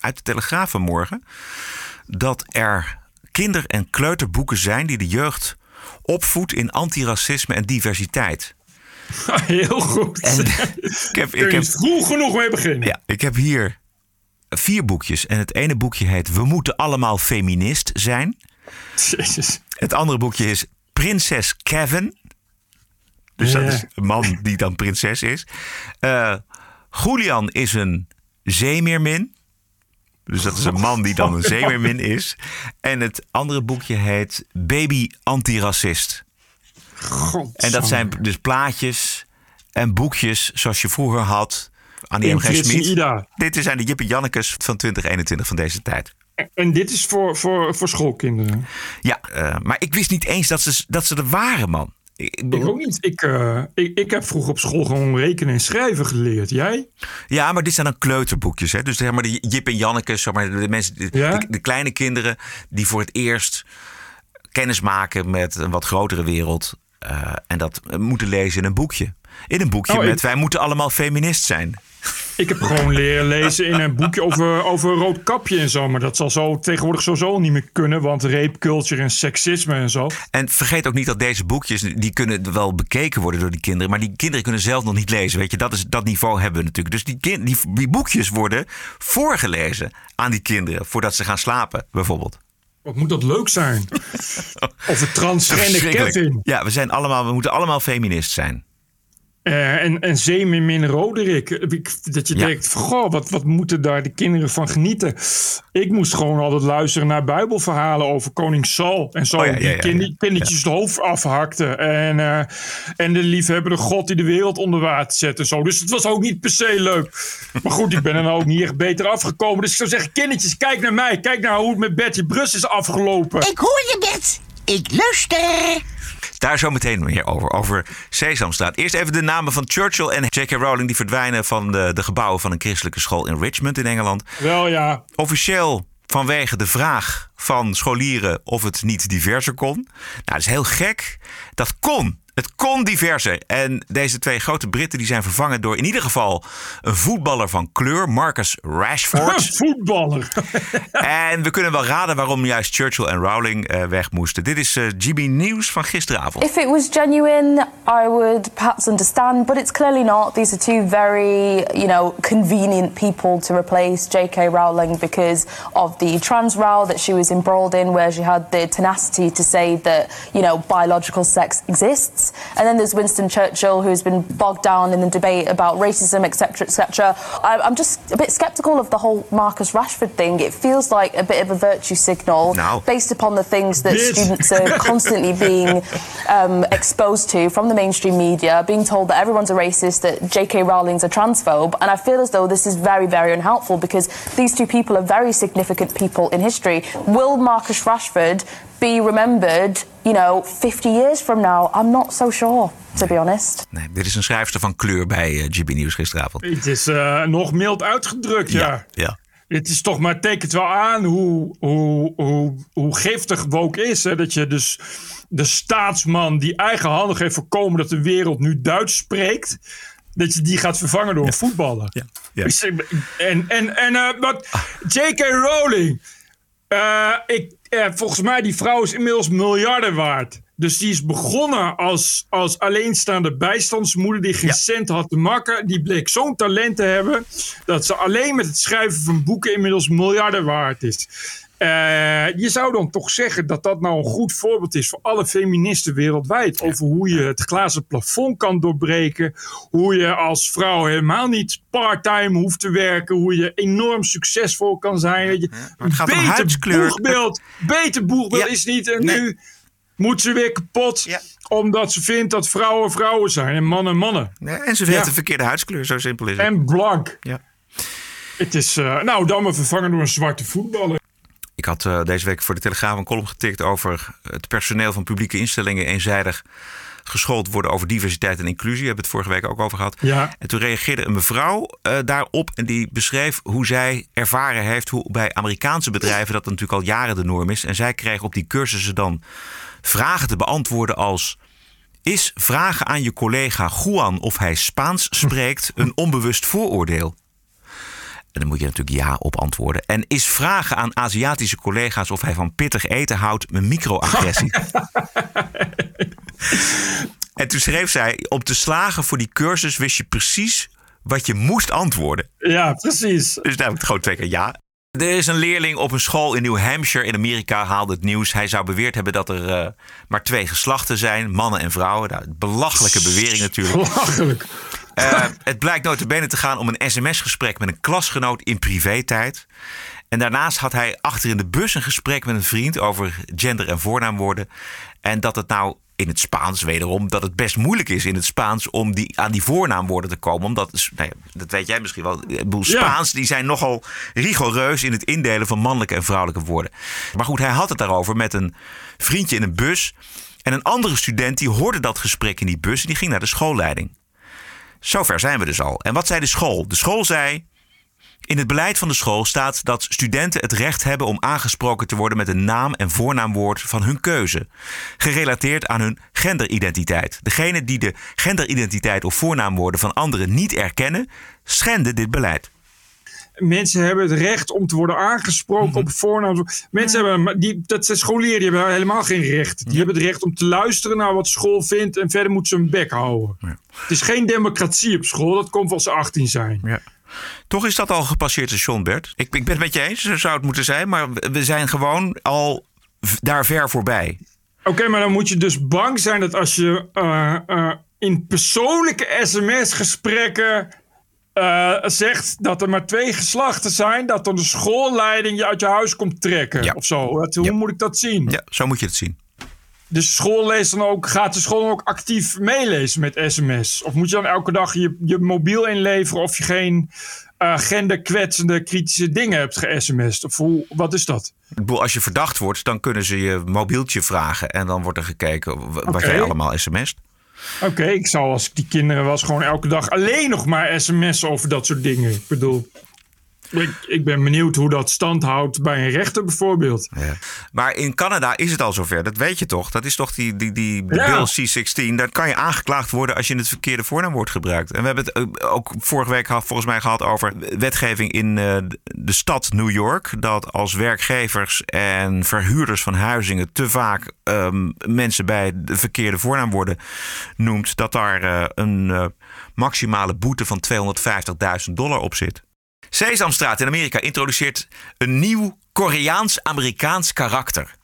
uit de Telegraaf vanmorgen dat er kinder- en kleuterboeken zijn die de jeugd opvoedt in antiracisme en diversiteit. *laughs* Heel goed. ik heb, Kun je ik vroeg genoeg mee beginnen. ja, ik heb hier vier boekjes. En het ene boekje heet We moeten allemaal feminist zijn. Jezus. Het andere boekje is Prinses Kevin. Dus dat is een man die dan prinses is. Eh Julian is een zeemeermin. Dus dat is een man die dan een zeemeermin is. En het andere boekje heet Baby Antiracist. En dat zijn dus plaatjes en boekjes zoals je vroeger had Dit zijn de Jippe Jannekes van 2021 van deze tijd. En dit is voor, voor, voor schoolkinderen. Ja, eh, maar ik wist niet eens dat ze, dat ze er waren, man. Ik, Ik ook niet. Ik, eh, ik, ik heb vroeger op school gewoon rekenen en schrijven geleerd. Jij? Ja, maar dit zijn dan kleuterboekjes. Hè? Dus zeg maar de Jip en Janneke, zeg maar, de, mensen, de, Ja? de, de kleine kinderen die voor het eerst kennis maken met een wat grotere wereld. eh, en dat moeten lezen in een boekje. In een boekje Oh, ik- met wij moeten allemaal feminist zijn. Ik heb gewoon leren lezen in een boekje over, over roodkapje en zo. Maar dat zal zo tegenwoordig sowieso niet meer kunnen. Want rape culture en seksisme en zo. En vergeet ook niet dat deze boekjes, die kunnen wel bekeken worden door die kinderen. Maar die kinderen kunnen zelf nog niet lezen. Weet je, dat, is, dat niveau hebben we natuurlijk. Dus die, kind, die, die boekjes worden voorgelezen aan die kinderen voordat ze gaan slapen, bijvoorbeeld. Wat moet dat leuk zijn? *laughs* Of het transgender. Kevin. Ja, we, zijn allemaal, we moeten allemaal feminist zijn. Eh, en, en Zeemermin Roderick. Ik- Dat je Ja. denkt, goh, wat, wat moeten daar de kinderen van genieten? Ik moest gewoon altijd luisteren naar bijbelverhalen over koning Saul. En zo, Oh ja, ja, die ja, kind- ja. kindertjes het hoofd afhakte. En, eh, en de liefhebbende God die de wereld onder water zet en zo. Dus het was ook niet per se leuk. Maar goed, ik ben er nou ook niet echt beter afgekomen. Dus ik zou zeggen, kindertjes, kijk naar mij. Kijk naar hoe het met Betty Brus is afgelopen. Ik hoor je, Bert. Ik luister. Daar zo meteen meer over. Over Sesamstraat. Eerst even de namen van Churchill en J.K. Rowling. Die verdwijnen van de, de gebouwen van een christelijke school in Richmond in Engeland. Wel ja. Officieel vanwege de vraag van scholieren of het niet diverser kon. Nou, dat is heel gek. Dat kon Het kon diverser. En deze twee grote Britten die zijn vervangen door in ieder geval een voetballer van kleur, Marcus Rashford. voetballer. *laughs* en we kunnen wel raden waarom juist Churchill en Rowling uh, weg moesten. Dit is uh, GB News van gisteravond. If it was genuine, I would perhaps understand, but it's clearly not. These are two very, you know, convenient people to replace J.K. Rowling because of the trans row that she was embroiled in, where she had the tenacity to say that, you know, biological sex exists. And then there's Winston Churchill, who's been bogged down in the debate about racism, etc., etc. I'm just a bit sceptical of the whole Marcus Rashford thing. It feels like a bit of a virtue signal no. based upon the things that Bitch. students are *laughs* constantly being um, exposed to from the mainstream media, being told that everyone's a racist, that J.K. Rowling's a transphobe. And I feel as though this is very, very unhelpful because these two people are very significant people in history. Will Marcus Rashford be remembered, you know, 50 years from now? I'm not so sure, to be honest. Nee, dit is een schrijfster van kleur bij uh, GB Nieuws gisteravond. Het is uh, nog mild uitgedrukt, ja. ja. ja. Het is toch maar tekent wel aan hoe, hoe, hoe, hoe giftig woke is. Hè? Dat je dus de staatsman die eigenhandig heeft voorkomen dat de wereld nu Duits spreekt. Dat je die gaat vervangen door een voetballer. Ja. ja. En, en, en uh, wat J.K. Rowling. Uh, ik, uh, volgens mij die vrouw is inmiddels miljarden waard. Dus die is begonnen als, als alleenstaande bijstandsmoeder die geen ja. cent had te makken. Die bleek zo'n talent te hebben dat ze alleen met het schrijven van boeken inmiddels miljarden waard is. Uh, je zou dan toch zeggen dat dat nou een goed voorbeeld is voor alle feministen wereldwijd. Over hoe je het glazen plafond kan doorbreken. Hoe je als vrouw helemaal niet part-time hoeft te werken. Hoe je enorm succesvol kan zijn. Je, maar het gaat om huidskleur. Boegbeeld, beter boegbeeld ja. is niet. En nee. nu moet ze weer kapot. Ja. Omdat ze vindt dat vrouwen vrouwen zijn en mannen mannen. En ze heeft de verkeerde huidskleur, zo simpel is het. En blank. Ja. Het is, uh, nou, dan maar vervangen door een zwarte voetballer. Ik had uh, deze week voor de Telegraaf een column getikt over het personeel van publieke instellingen eenzijdig geschoold worden over diversiteit en inclusie. We hebben het vorige week ook over gehad. Ja. En toen reageerde een mevrouw uh, daarop en die beschreef hoe zij ervaren heeft hoe bij Amerikaanse bedrijven dat natuurlijk al jaren de norm is. En zij kreeg op die cursussen dan vragen te beantwoorden als. Is vragen aan je collega Juan of hij Spaans spreekt een onbewust vooroordeel? En dan moet je natuurlijk ja op antwoorden. En is vragen aan Aziatische collega's of hij van pittig eten houdt een microagressie? *laughs* en toen schreef zij: Om te slagen voor die cursus wist je precies wat je moest antwoorden. Ja, precies. Dus daar heb ik gewoon twee keer ja. Er is een leerling op een school in New Hampshire in Amerika haalde het nieuws. Hij zou beweerd hebben dat er uh, maar twee geslachten zijn, mannen en vrouwen. Nou, belachelijke bewering natuurlijk. Belachelijk. Uh, het blijkt notabene te gaan om een sms-gesprek met een klasgenoot in privé-tijd. En daarnaast had hij achter in de bus een gesprek met een vriend over gender- en voornaamwoorden. En dat het nou in het Spaans wederom, dat het best moeilijk is in het Spaans om die, aan die voornaamwoorden te komen. Omdat, nou ja, dat weet jij misschien wel, Spaans die zijn nogal rigoureus in het indelen van mannelijke en vrouwelijke woorden. Maar goed, hij had het daarover met een vriendje in een bus. En een andere student die hoorde dat gesprek in die bus en die ging naar de schoolleiding. Zover zijn we dus al. En wat zei de school? De school zei. In het beleid van de school staat dat studenten het recht hebben om aangesproken te worden met een naam en voornaamwoord van hun keuze, gerelateerd aan hun genderidentiteit. Degenen die de genderidentiteit of voornaamwoorden van anderen niet erkennen, schenden dit beleid. Mensen hebben het recht om te worden aangesproken mm-hmm. op voornaam. Mensen ja. hebben, die, dat zijn scholieren, die hebben helemaal geen recht. Die ja. hebben het recht om te luisteren naar wat school vindt en verder moeten ze hun bek houden. Ja. Het is geen democratie op school, dat komt als ze 18 zijn. Ja. Toch is dat al gepasseerd station, Bert. Ik, ik ben het met je eens, zo zou het moeten zijn. Maar we zijn gewoon al daar ver voorbij. Oké, okay, maar dan moet je dus bang zijn dat als je uh, uh, in persoonlijke sms-gesprekken uh, zegt dat er maar twee geslachten zijn, dat dan de schoolleiding je uit je huis komt trekken ja. of zo. Dat, hoe ja. moet ik dat zien? Ja, zo moet je het zien. De school leest dan ook, gaat de school dan ook actief meelezen met sms? Of moet je dan elke dag je, je mobiel inleveren of je geen uh, genderkwetsende kritische dingen hebt ge-sms'd? Of hoe, wat is dat? Ik bedoel, als je verdacht wordt, dan kunnen ze je mobieltje vragen en dan wordt er gekeken wat okay. jij allemaal sms't. Oké, ik zou als ik die kinderen was gewoon elke dag alleen nog maar sms'en over dat soort dingen. Ik bedoel. Ik, ik ben benieuwd hoe dat stand houdt bij een rechter bijvoorbeeld. Ja. Maar in Canada is het al zover, dat weet je toch? Dat is toch die, die, die Ja. Bill C-16. Daar kan je aangeklaagd worden als je het verkeerde voornaamwoord gebruikt. En we hebben het ook- ook vorige week gehad, volgens mij gehad over wetgeving in eh, de stad New York. Dat als werkgevers en verhuurders van huizingen te vaak ehm, mensen bij de verkeerde voornaamwoorden noemt. Dat daar eh, een eh, maximale boete van 250.000 dollar op zit. Sesamstraat in Amerika introduceert een nieuw Koreaans-Amerikaans karakter.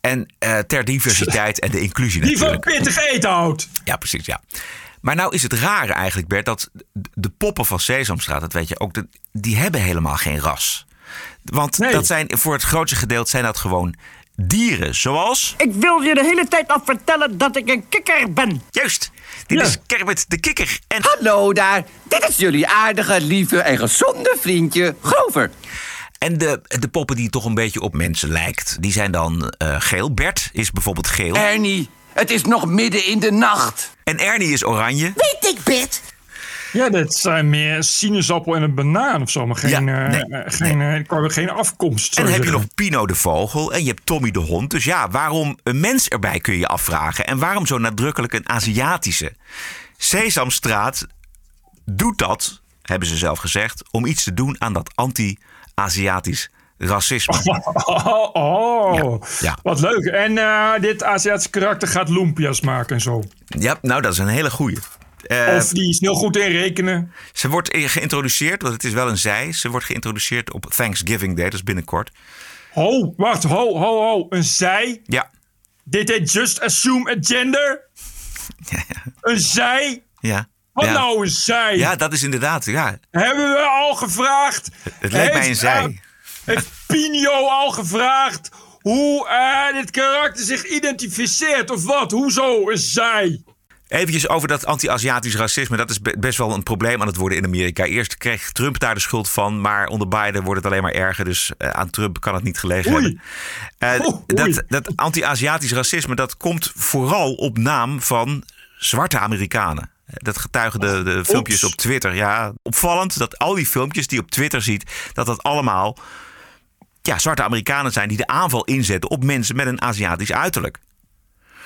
En eh, ter diversiteit en de inclusie Die van natuurlijk. pittig eten houdt. Ja, precies, ja. Maar nou is het rare eigenlijk, Bert, dat de poppen van Sesamstraat, dat weet je ook, die hebben helemaal geen ras. Want dat zijn, voor het grootste gedeelte zijn dat gewoon dieren, zoals... Ik wil je de hele tijd al vertellen dat ik een kikker ben. Juist, dit is Kermit de Kikker. En... Hallo daar, dit is jullie aardige, lieve en gezonde vriendje Grover. En de, de poppen die toch een beetje op mensen lijkt, die zijn dan eh, geel. Bert is bijvoorbeeld geel. Ernie, het is nog midden in de nacht. En Ernie is oranje. Weet ik, Bert. Ja, dat zijn meer sinaasappel en een banaan of zo. Maar geen, Ja, eh, nee, eh, geen, eh, geen afkomst. En dan heb je nog Pino de vogel en je hebt Tommy de hond. Dus ja, waarom een mens erbij kun je je afvragen. En waarom zo nadrukkelijk een Aziatische? Sesamstraat doet dat, hebben ze zelf gezegd, om iets te doen aan dat anti-Aziatisch racisme. *laughs* Oh, oh. Ja. wat leuk. En dit Aziatische karakter gaat lumpia's maken en zo. Ja, nou dat is een hele goeie. Eh, of die is heel goed in rekenen. Ze wordt geïntroduceerd, want het is wel een zij. Ze wordt geïntroduceerd op Thanksgiving Day, dat is binnenkort. Ho, wacht, ho, ho, ho. Een zij? Ja. Did they just assume a gender? *laughs* Een zij? Ja. Wat ja. nou een zij? Ja, dat is inderdaad, ja. Hebben we al gevraagd? Het lijkt mij een zij. eh, heeft Pinio al gevraagd hoe eh, dit karakter zich identificeert of wat? Hoezo een zij? Eventjes over dat anti-Aziatisch racisme. Dat is be- best wel een probleem aan het worden in Amerika. Eerst kreeg Trump daar de schuld van. Maar onder Biden wordt het alleen maar erger. Dus eh, aan Trump kan het niet gelegen Oei. hebben. Eh, Oei. dat dat anti-Aziatisch racisme dat komt vooral op naam van zwarte Amerikanen. Dat getuigen de, de filmpjes op Twitter. Ja, opvallend dat al die filmpjes die je op Twitter ziet... dat dat allemaal ja, zwarte Amerikanen zijn... die de aanval inzetten op mensen met een Aziatisch uiterlijk.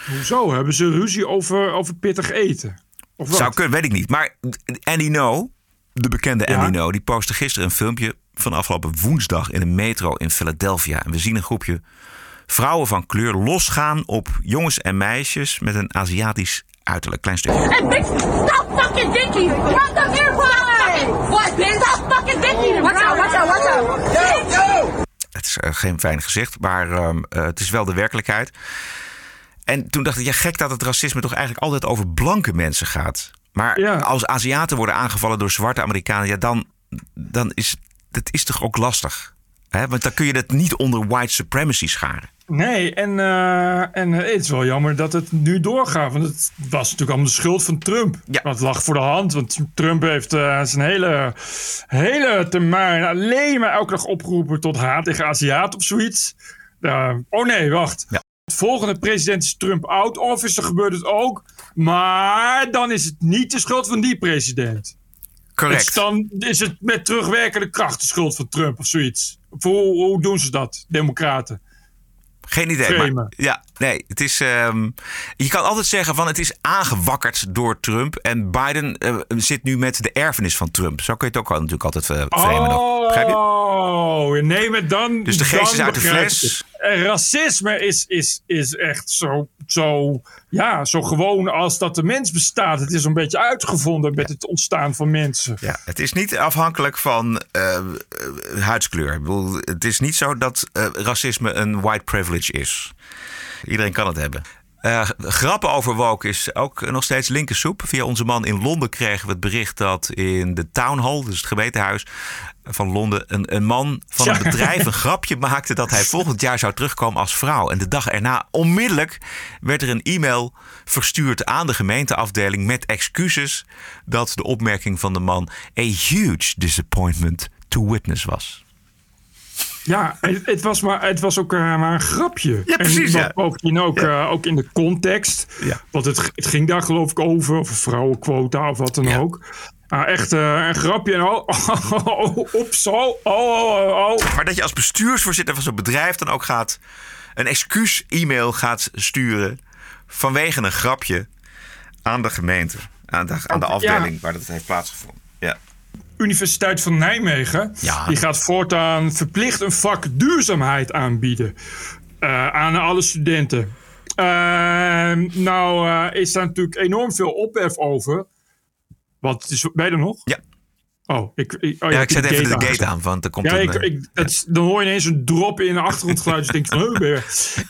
Hoezo? Hebben ze ruzie over, over pittig eten? Of wat? Zou kunnen, weet ik niet. Maar Andy No, de bekende Ja? Andy No, die postte gisteren een filmpje van afgelopen woensdag in een metro in Philadelphia. En we zien een groepje vrouwen van kleur losgaan op jongens en meisjes met een Aziatisch uiterlijk. Klein stukje. Hey, bitch, stop fucking dicking! Run the airplane! What, bitch? Stop fucking! Watch out, watch out, watch out! Yo, yo! Het is eh, geen fijn gezicht, maar ehm, eh, het is wel de werkelijkheid. En toen dacht ik, ja, gek dat het racisme toch eigenlijk altijd over blanke mensen gaat. Maar als Aziaten worden aangevallen door zwarte Amerikanen, ja, dan, dan is dat is toch ook lastig. Hè? Want dan kun je dat niet onder white supremacy scharen. Nee, en, eh, en het is wel jammer dat het nu doorgaat. Want het was natuurlijk allemaal de schuld van Trump. Ja. Dat lag voor de hand. Want Trump heeft eh, zijn hele, hele termijn alleen maar elke dag opgeroepen tot haat tegen Aziaten of zoiets. Oh nee, wacht. Het volgende president is Trump out office. Dan gebeurt het ook. Maar dan is het niet de schuld van die president. Correct. Dus dan is het met terugwerkende kracht de schuld van Trump of zoiets. Hoe, hoe doen ze dat, democraten? Geen idee. Maar, ja, nee, het is. ehm, je kan altijd zeggen van het is aangewakkerd door Trump. En Biden eh, zit nu met de erfenis van Trump. Zo kun je het ook al, natuurlijk altijd uh, framen. nog. Je? Oh, nee, maar dan. Dus de geest is uit de fles. Racisme is, is, is echt zo, zo, ja, zo gewoon als dat de mens bestaat. Het is een beetje uitgevonden met het ontstaan van mensen. Ja, het is niet afhankelijk van eh, eh, huidskleur. Ik bedoel, het is niet zo dat eh, racisme een white privilege is. Iedereen kan het hebben. Grappen over woke is ook nog steeds linkersoep. Via onze man in Londen kregen we het bericht dat in de Town Hall, dus het gemeentehuis van Londen, een, een man van een Ja. bedrijf een *laughs* grapje maakte dat hij volgend jaar zou terugkomen als vrouw. En de dag erna, onmiddellijk, werd er een e-mail verstuurd aan de gemeenteafdeling met excuses dat de opmerking van de man a huge disappointment to witness was. Ja, het, het was, maar, het was ook eh, maar een grapje. Ja, precies, En ja. Ook, eh, ook in de context. Want het, het ging daar geloof ik over, over vrouwenquota of wat dan ook. Ah, echt eh, een grapje en *laughs* oh, oh, oh. Oh, oh, oh, oh. Maar dat je als bestuursvoorzitter van zo'n bedrijf dan ook gaat een excuus-e-mail gaat sturen vanwege een grapje aan de gemeente, aan de, aan de Ja. afdeling waar dat heeft plaatsgevonden. Ja. Universiteit van Nijmegen. Ja. Die gaat voortaan verplicht een vak duurzaamheid aanbieden eh, aan alle studenten. Ehm, nou eh, is daar natuurlijk enorm veel ophef over. Wat is, ben je er nog? Ja. Oh, ik, ik, oh, ja, ik zet even de gate aan, want er komt Ja, een... ik, ik, dat is- dan hoor je ineens een drop in de achtergrondgeluid. dus denk je van?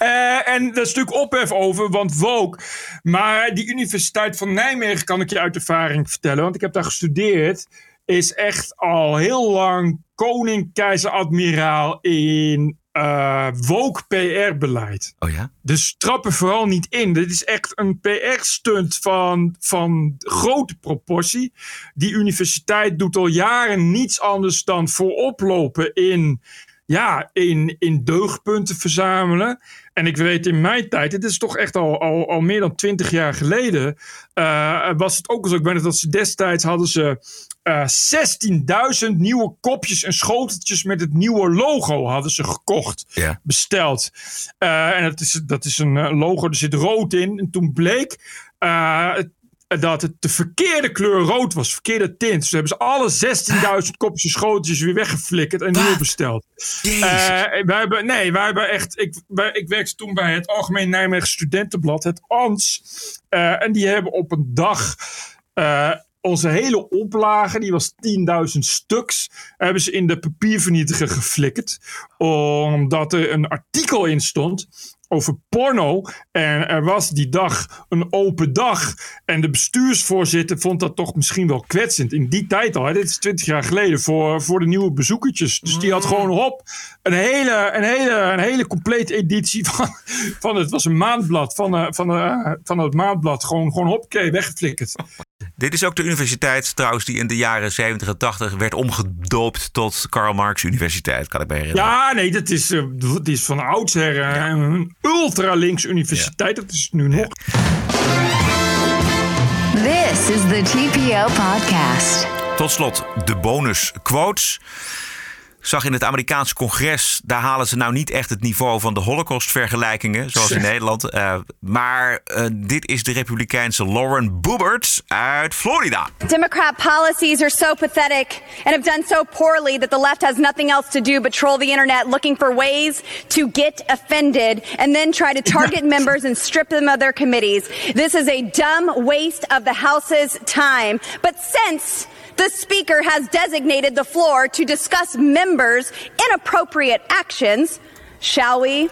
Eh, en daar is natuurlijk ophef over, want woke. Maar die Universiteit van Nijmegen kan ik je uit ervaring vertellen. Want ik heb daar gestudeerd. Is echt al heel lang koning, keizer, admiraal in eh woke PR-beleid. Oh ja? Dus trap er vooral niet in. Dit is echt een PR-stunt van, van grote proportie. Die universiteit doet al jaren niets anders dan voorop lopen in, ja, in, in deugdpunten verzamelen. En ik weet in mijn tijd, dit is toch echt al, al, al meer dan twintig jaar geleden, eh, was het ook zo. Ik weet nog dat ze destijds hadden ze eh 16.000 nieuwe kopjes en schoteltjes met het nieuwe logo hadden ze gekocht, besteld. Eh, en dat is, dat is een logo, er zit rood in. En toen bleek dat het de verkeerde kleur rood was, verkeerde tint. Dus hebben ze alle 16.000 kopjes schoteltjes weer weggeflikkerd en nieuw besteld. Eh, wij hebben, nee, wij hebben echt. Ik, wij, ik werkte toen bij het Algemeen Nijmegen Studentenblad, het ANS. Eh, en die hebben op een dag. eh, onze hele oplage, die was 10.000 stuks, hebben ze in de papiervernietiger geflikkerd. Omdat er een artikel in stond over porno. En er was die dag een open dag. En de bestuursvoorzitter vond dat toch misschien wel kwetsend. In die tijd al, hè, dit is 20 jaar geleden, voor, voor de nieuwe bezoekertjes. Dus die had gewoon hop een hele, een hele, een hele complete editie van, van het was een maandblad, van, eh, van, eh, van het maandblad. Gewoon, gewoon hoppakee, weggeflikkerd. Dit is ook de universiteit trouwens die in de jaren 70 en 80 werd omgedoopt tot Karl Marx Universiteit, kan ik me herinneren. Ja, nee, dat is, eh, dat is van oudsher eh, een ultralinks universiteit. Dat is het nu nog. This is the TPO podcast. Tot slot de bonus quotes. Ik zag in het Amerikaanse congres, daar halen ze nou niet echt het niveau van de Holocaust-vergelijkingen, zoals in. Nederland. Eh, maar eh, dit is de Republikeinse Lauren Boebert uit Florida. Democrat policies are so pathetic and have done so poorly that the left has nothing else to do but troll the internet looking for ways to get offended and then try to target *laughs* members and strip them of their committees. This is a dumb waste of the House's time. But since the Speaker has designated the floor to discuss members' inappropriate actions, shall we?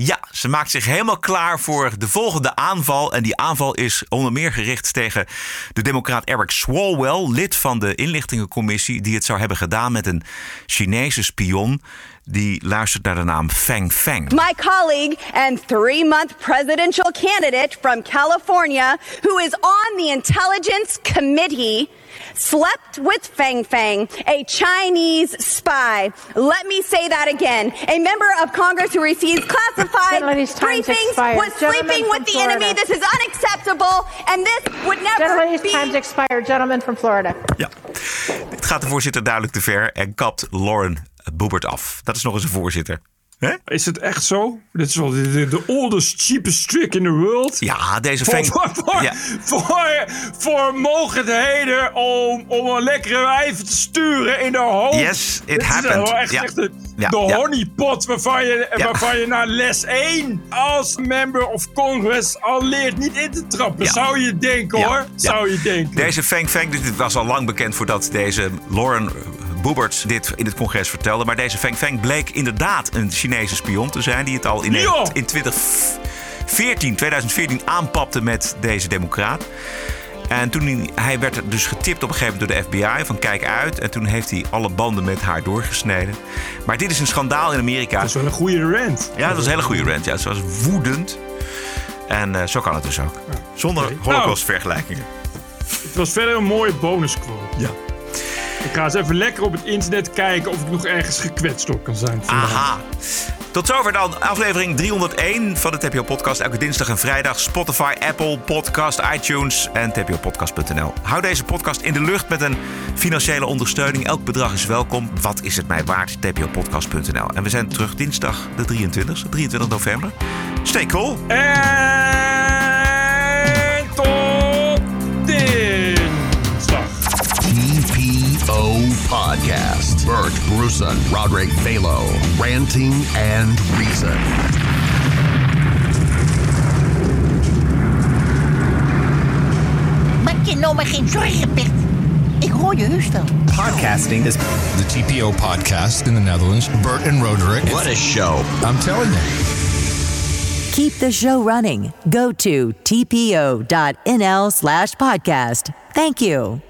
Ja, ze maakt zich helemaal klaar voor de volgende aanval. En die aanval is onder meer gericht tegen de democraat Eric Swalwell, lid van de inlichtingencommissie, die het zou hebben gedaan met een Chinese spion. Die luistert naar de naam Feng Feng. My colleague and three month presidential candidate from California, who is on the Intelligence Committee, slept with Feng Feng, a Chinese spy. Let me say that again. A member of Congress who receives classified *laughs* Gentleman's briefings expired. was Gentleman sleeping with the enemy. This is unacceptable, and this would never Gentleman's be. time's expired. Gentleman from Florida. Ja, dit gaat de voorzitter duidelijk te ver en kapt Lauren Boebert af. Dat is nog eens een voorzitter. Is het echt zo? Dit is wel de, de, de oldest, cheapest trick in the world. Ja, deze voor, Feng- voor, voor, Ja. voor, voor mogelijkheden om, om een lekkere wijven te sturen in de hoop. Yes, it Dit is happened. wel echt, Ja. echt de, Ja, de honeypot waarvan je, waarvan je na les 1 als member of Congress al leert niet in te trappen. Zou je denken hoor. Zou je denken. Deze Feng Feng, dit was al lang bekend voordat deze Lauren Boebert dit in het congres vertelde. Maar deze Feng Feng bleek inderdaad een Chinese spion te zijn. Die het al in, Ja. in 2014, 2014 aanpapte met deze democraat. En toen hij, hij werd dus getipt op een gegeven moment door de FBI van kijk uit. En toen heeft hij alle banden met haar doorgesneden. Maar dit is een schandaal in Amerika. Dat is wel een goede rant. Ja, dat was een hele goede rant. Ja, ze was woedend. En eh, zo kan het dus ook. Zonder Oké. holocaust-vergelijkingen. Het was verder een mooie bonusquote. Ja. Ik ga eens even lekker op het internet kijken of ik nog ergens gekwetst door kan zijn. vandaag. Aha. Tot zover dan aflevering 301 van de TPO Podcast. Elke dinsdag en vrijdag. Spotify, Apple Podcast, iTunes en tpopodcast.nl. Hou deze podcast in de lucht met een financiële ondersteuning. Elk bedrag is welkom. Wat is het mij waard? tpopodcast.nl. En we zijn terug dinsdag de 23 23 november. Stay cool. En Podcast. Bert Bruson, Roderick Balo, Ranting and Reason. Maak je nou maar geen zorgen, Bert. Ik hoor je heus wel. Podcasting is the TPO podcast in the Netherlands. Bert and Roderick. What a show. I'm telling you. Keep the show running. Go to tpo.nl slash podcast. Thank you.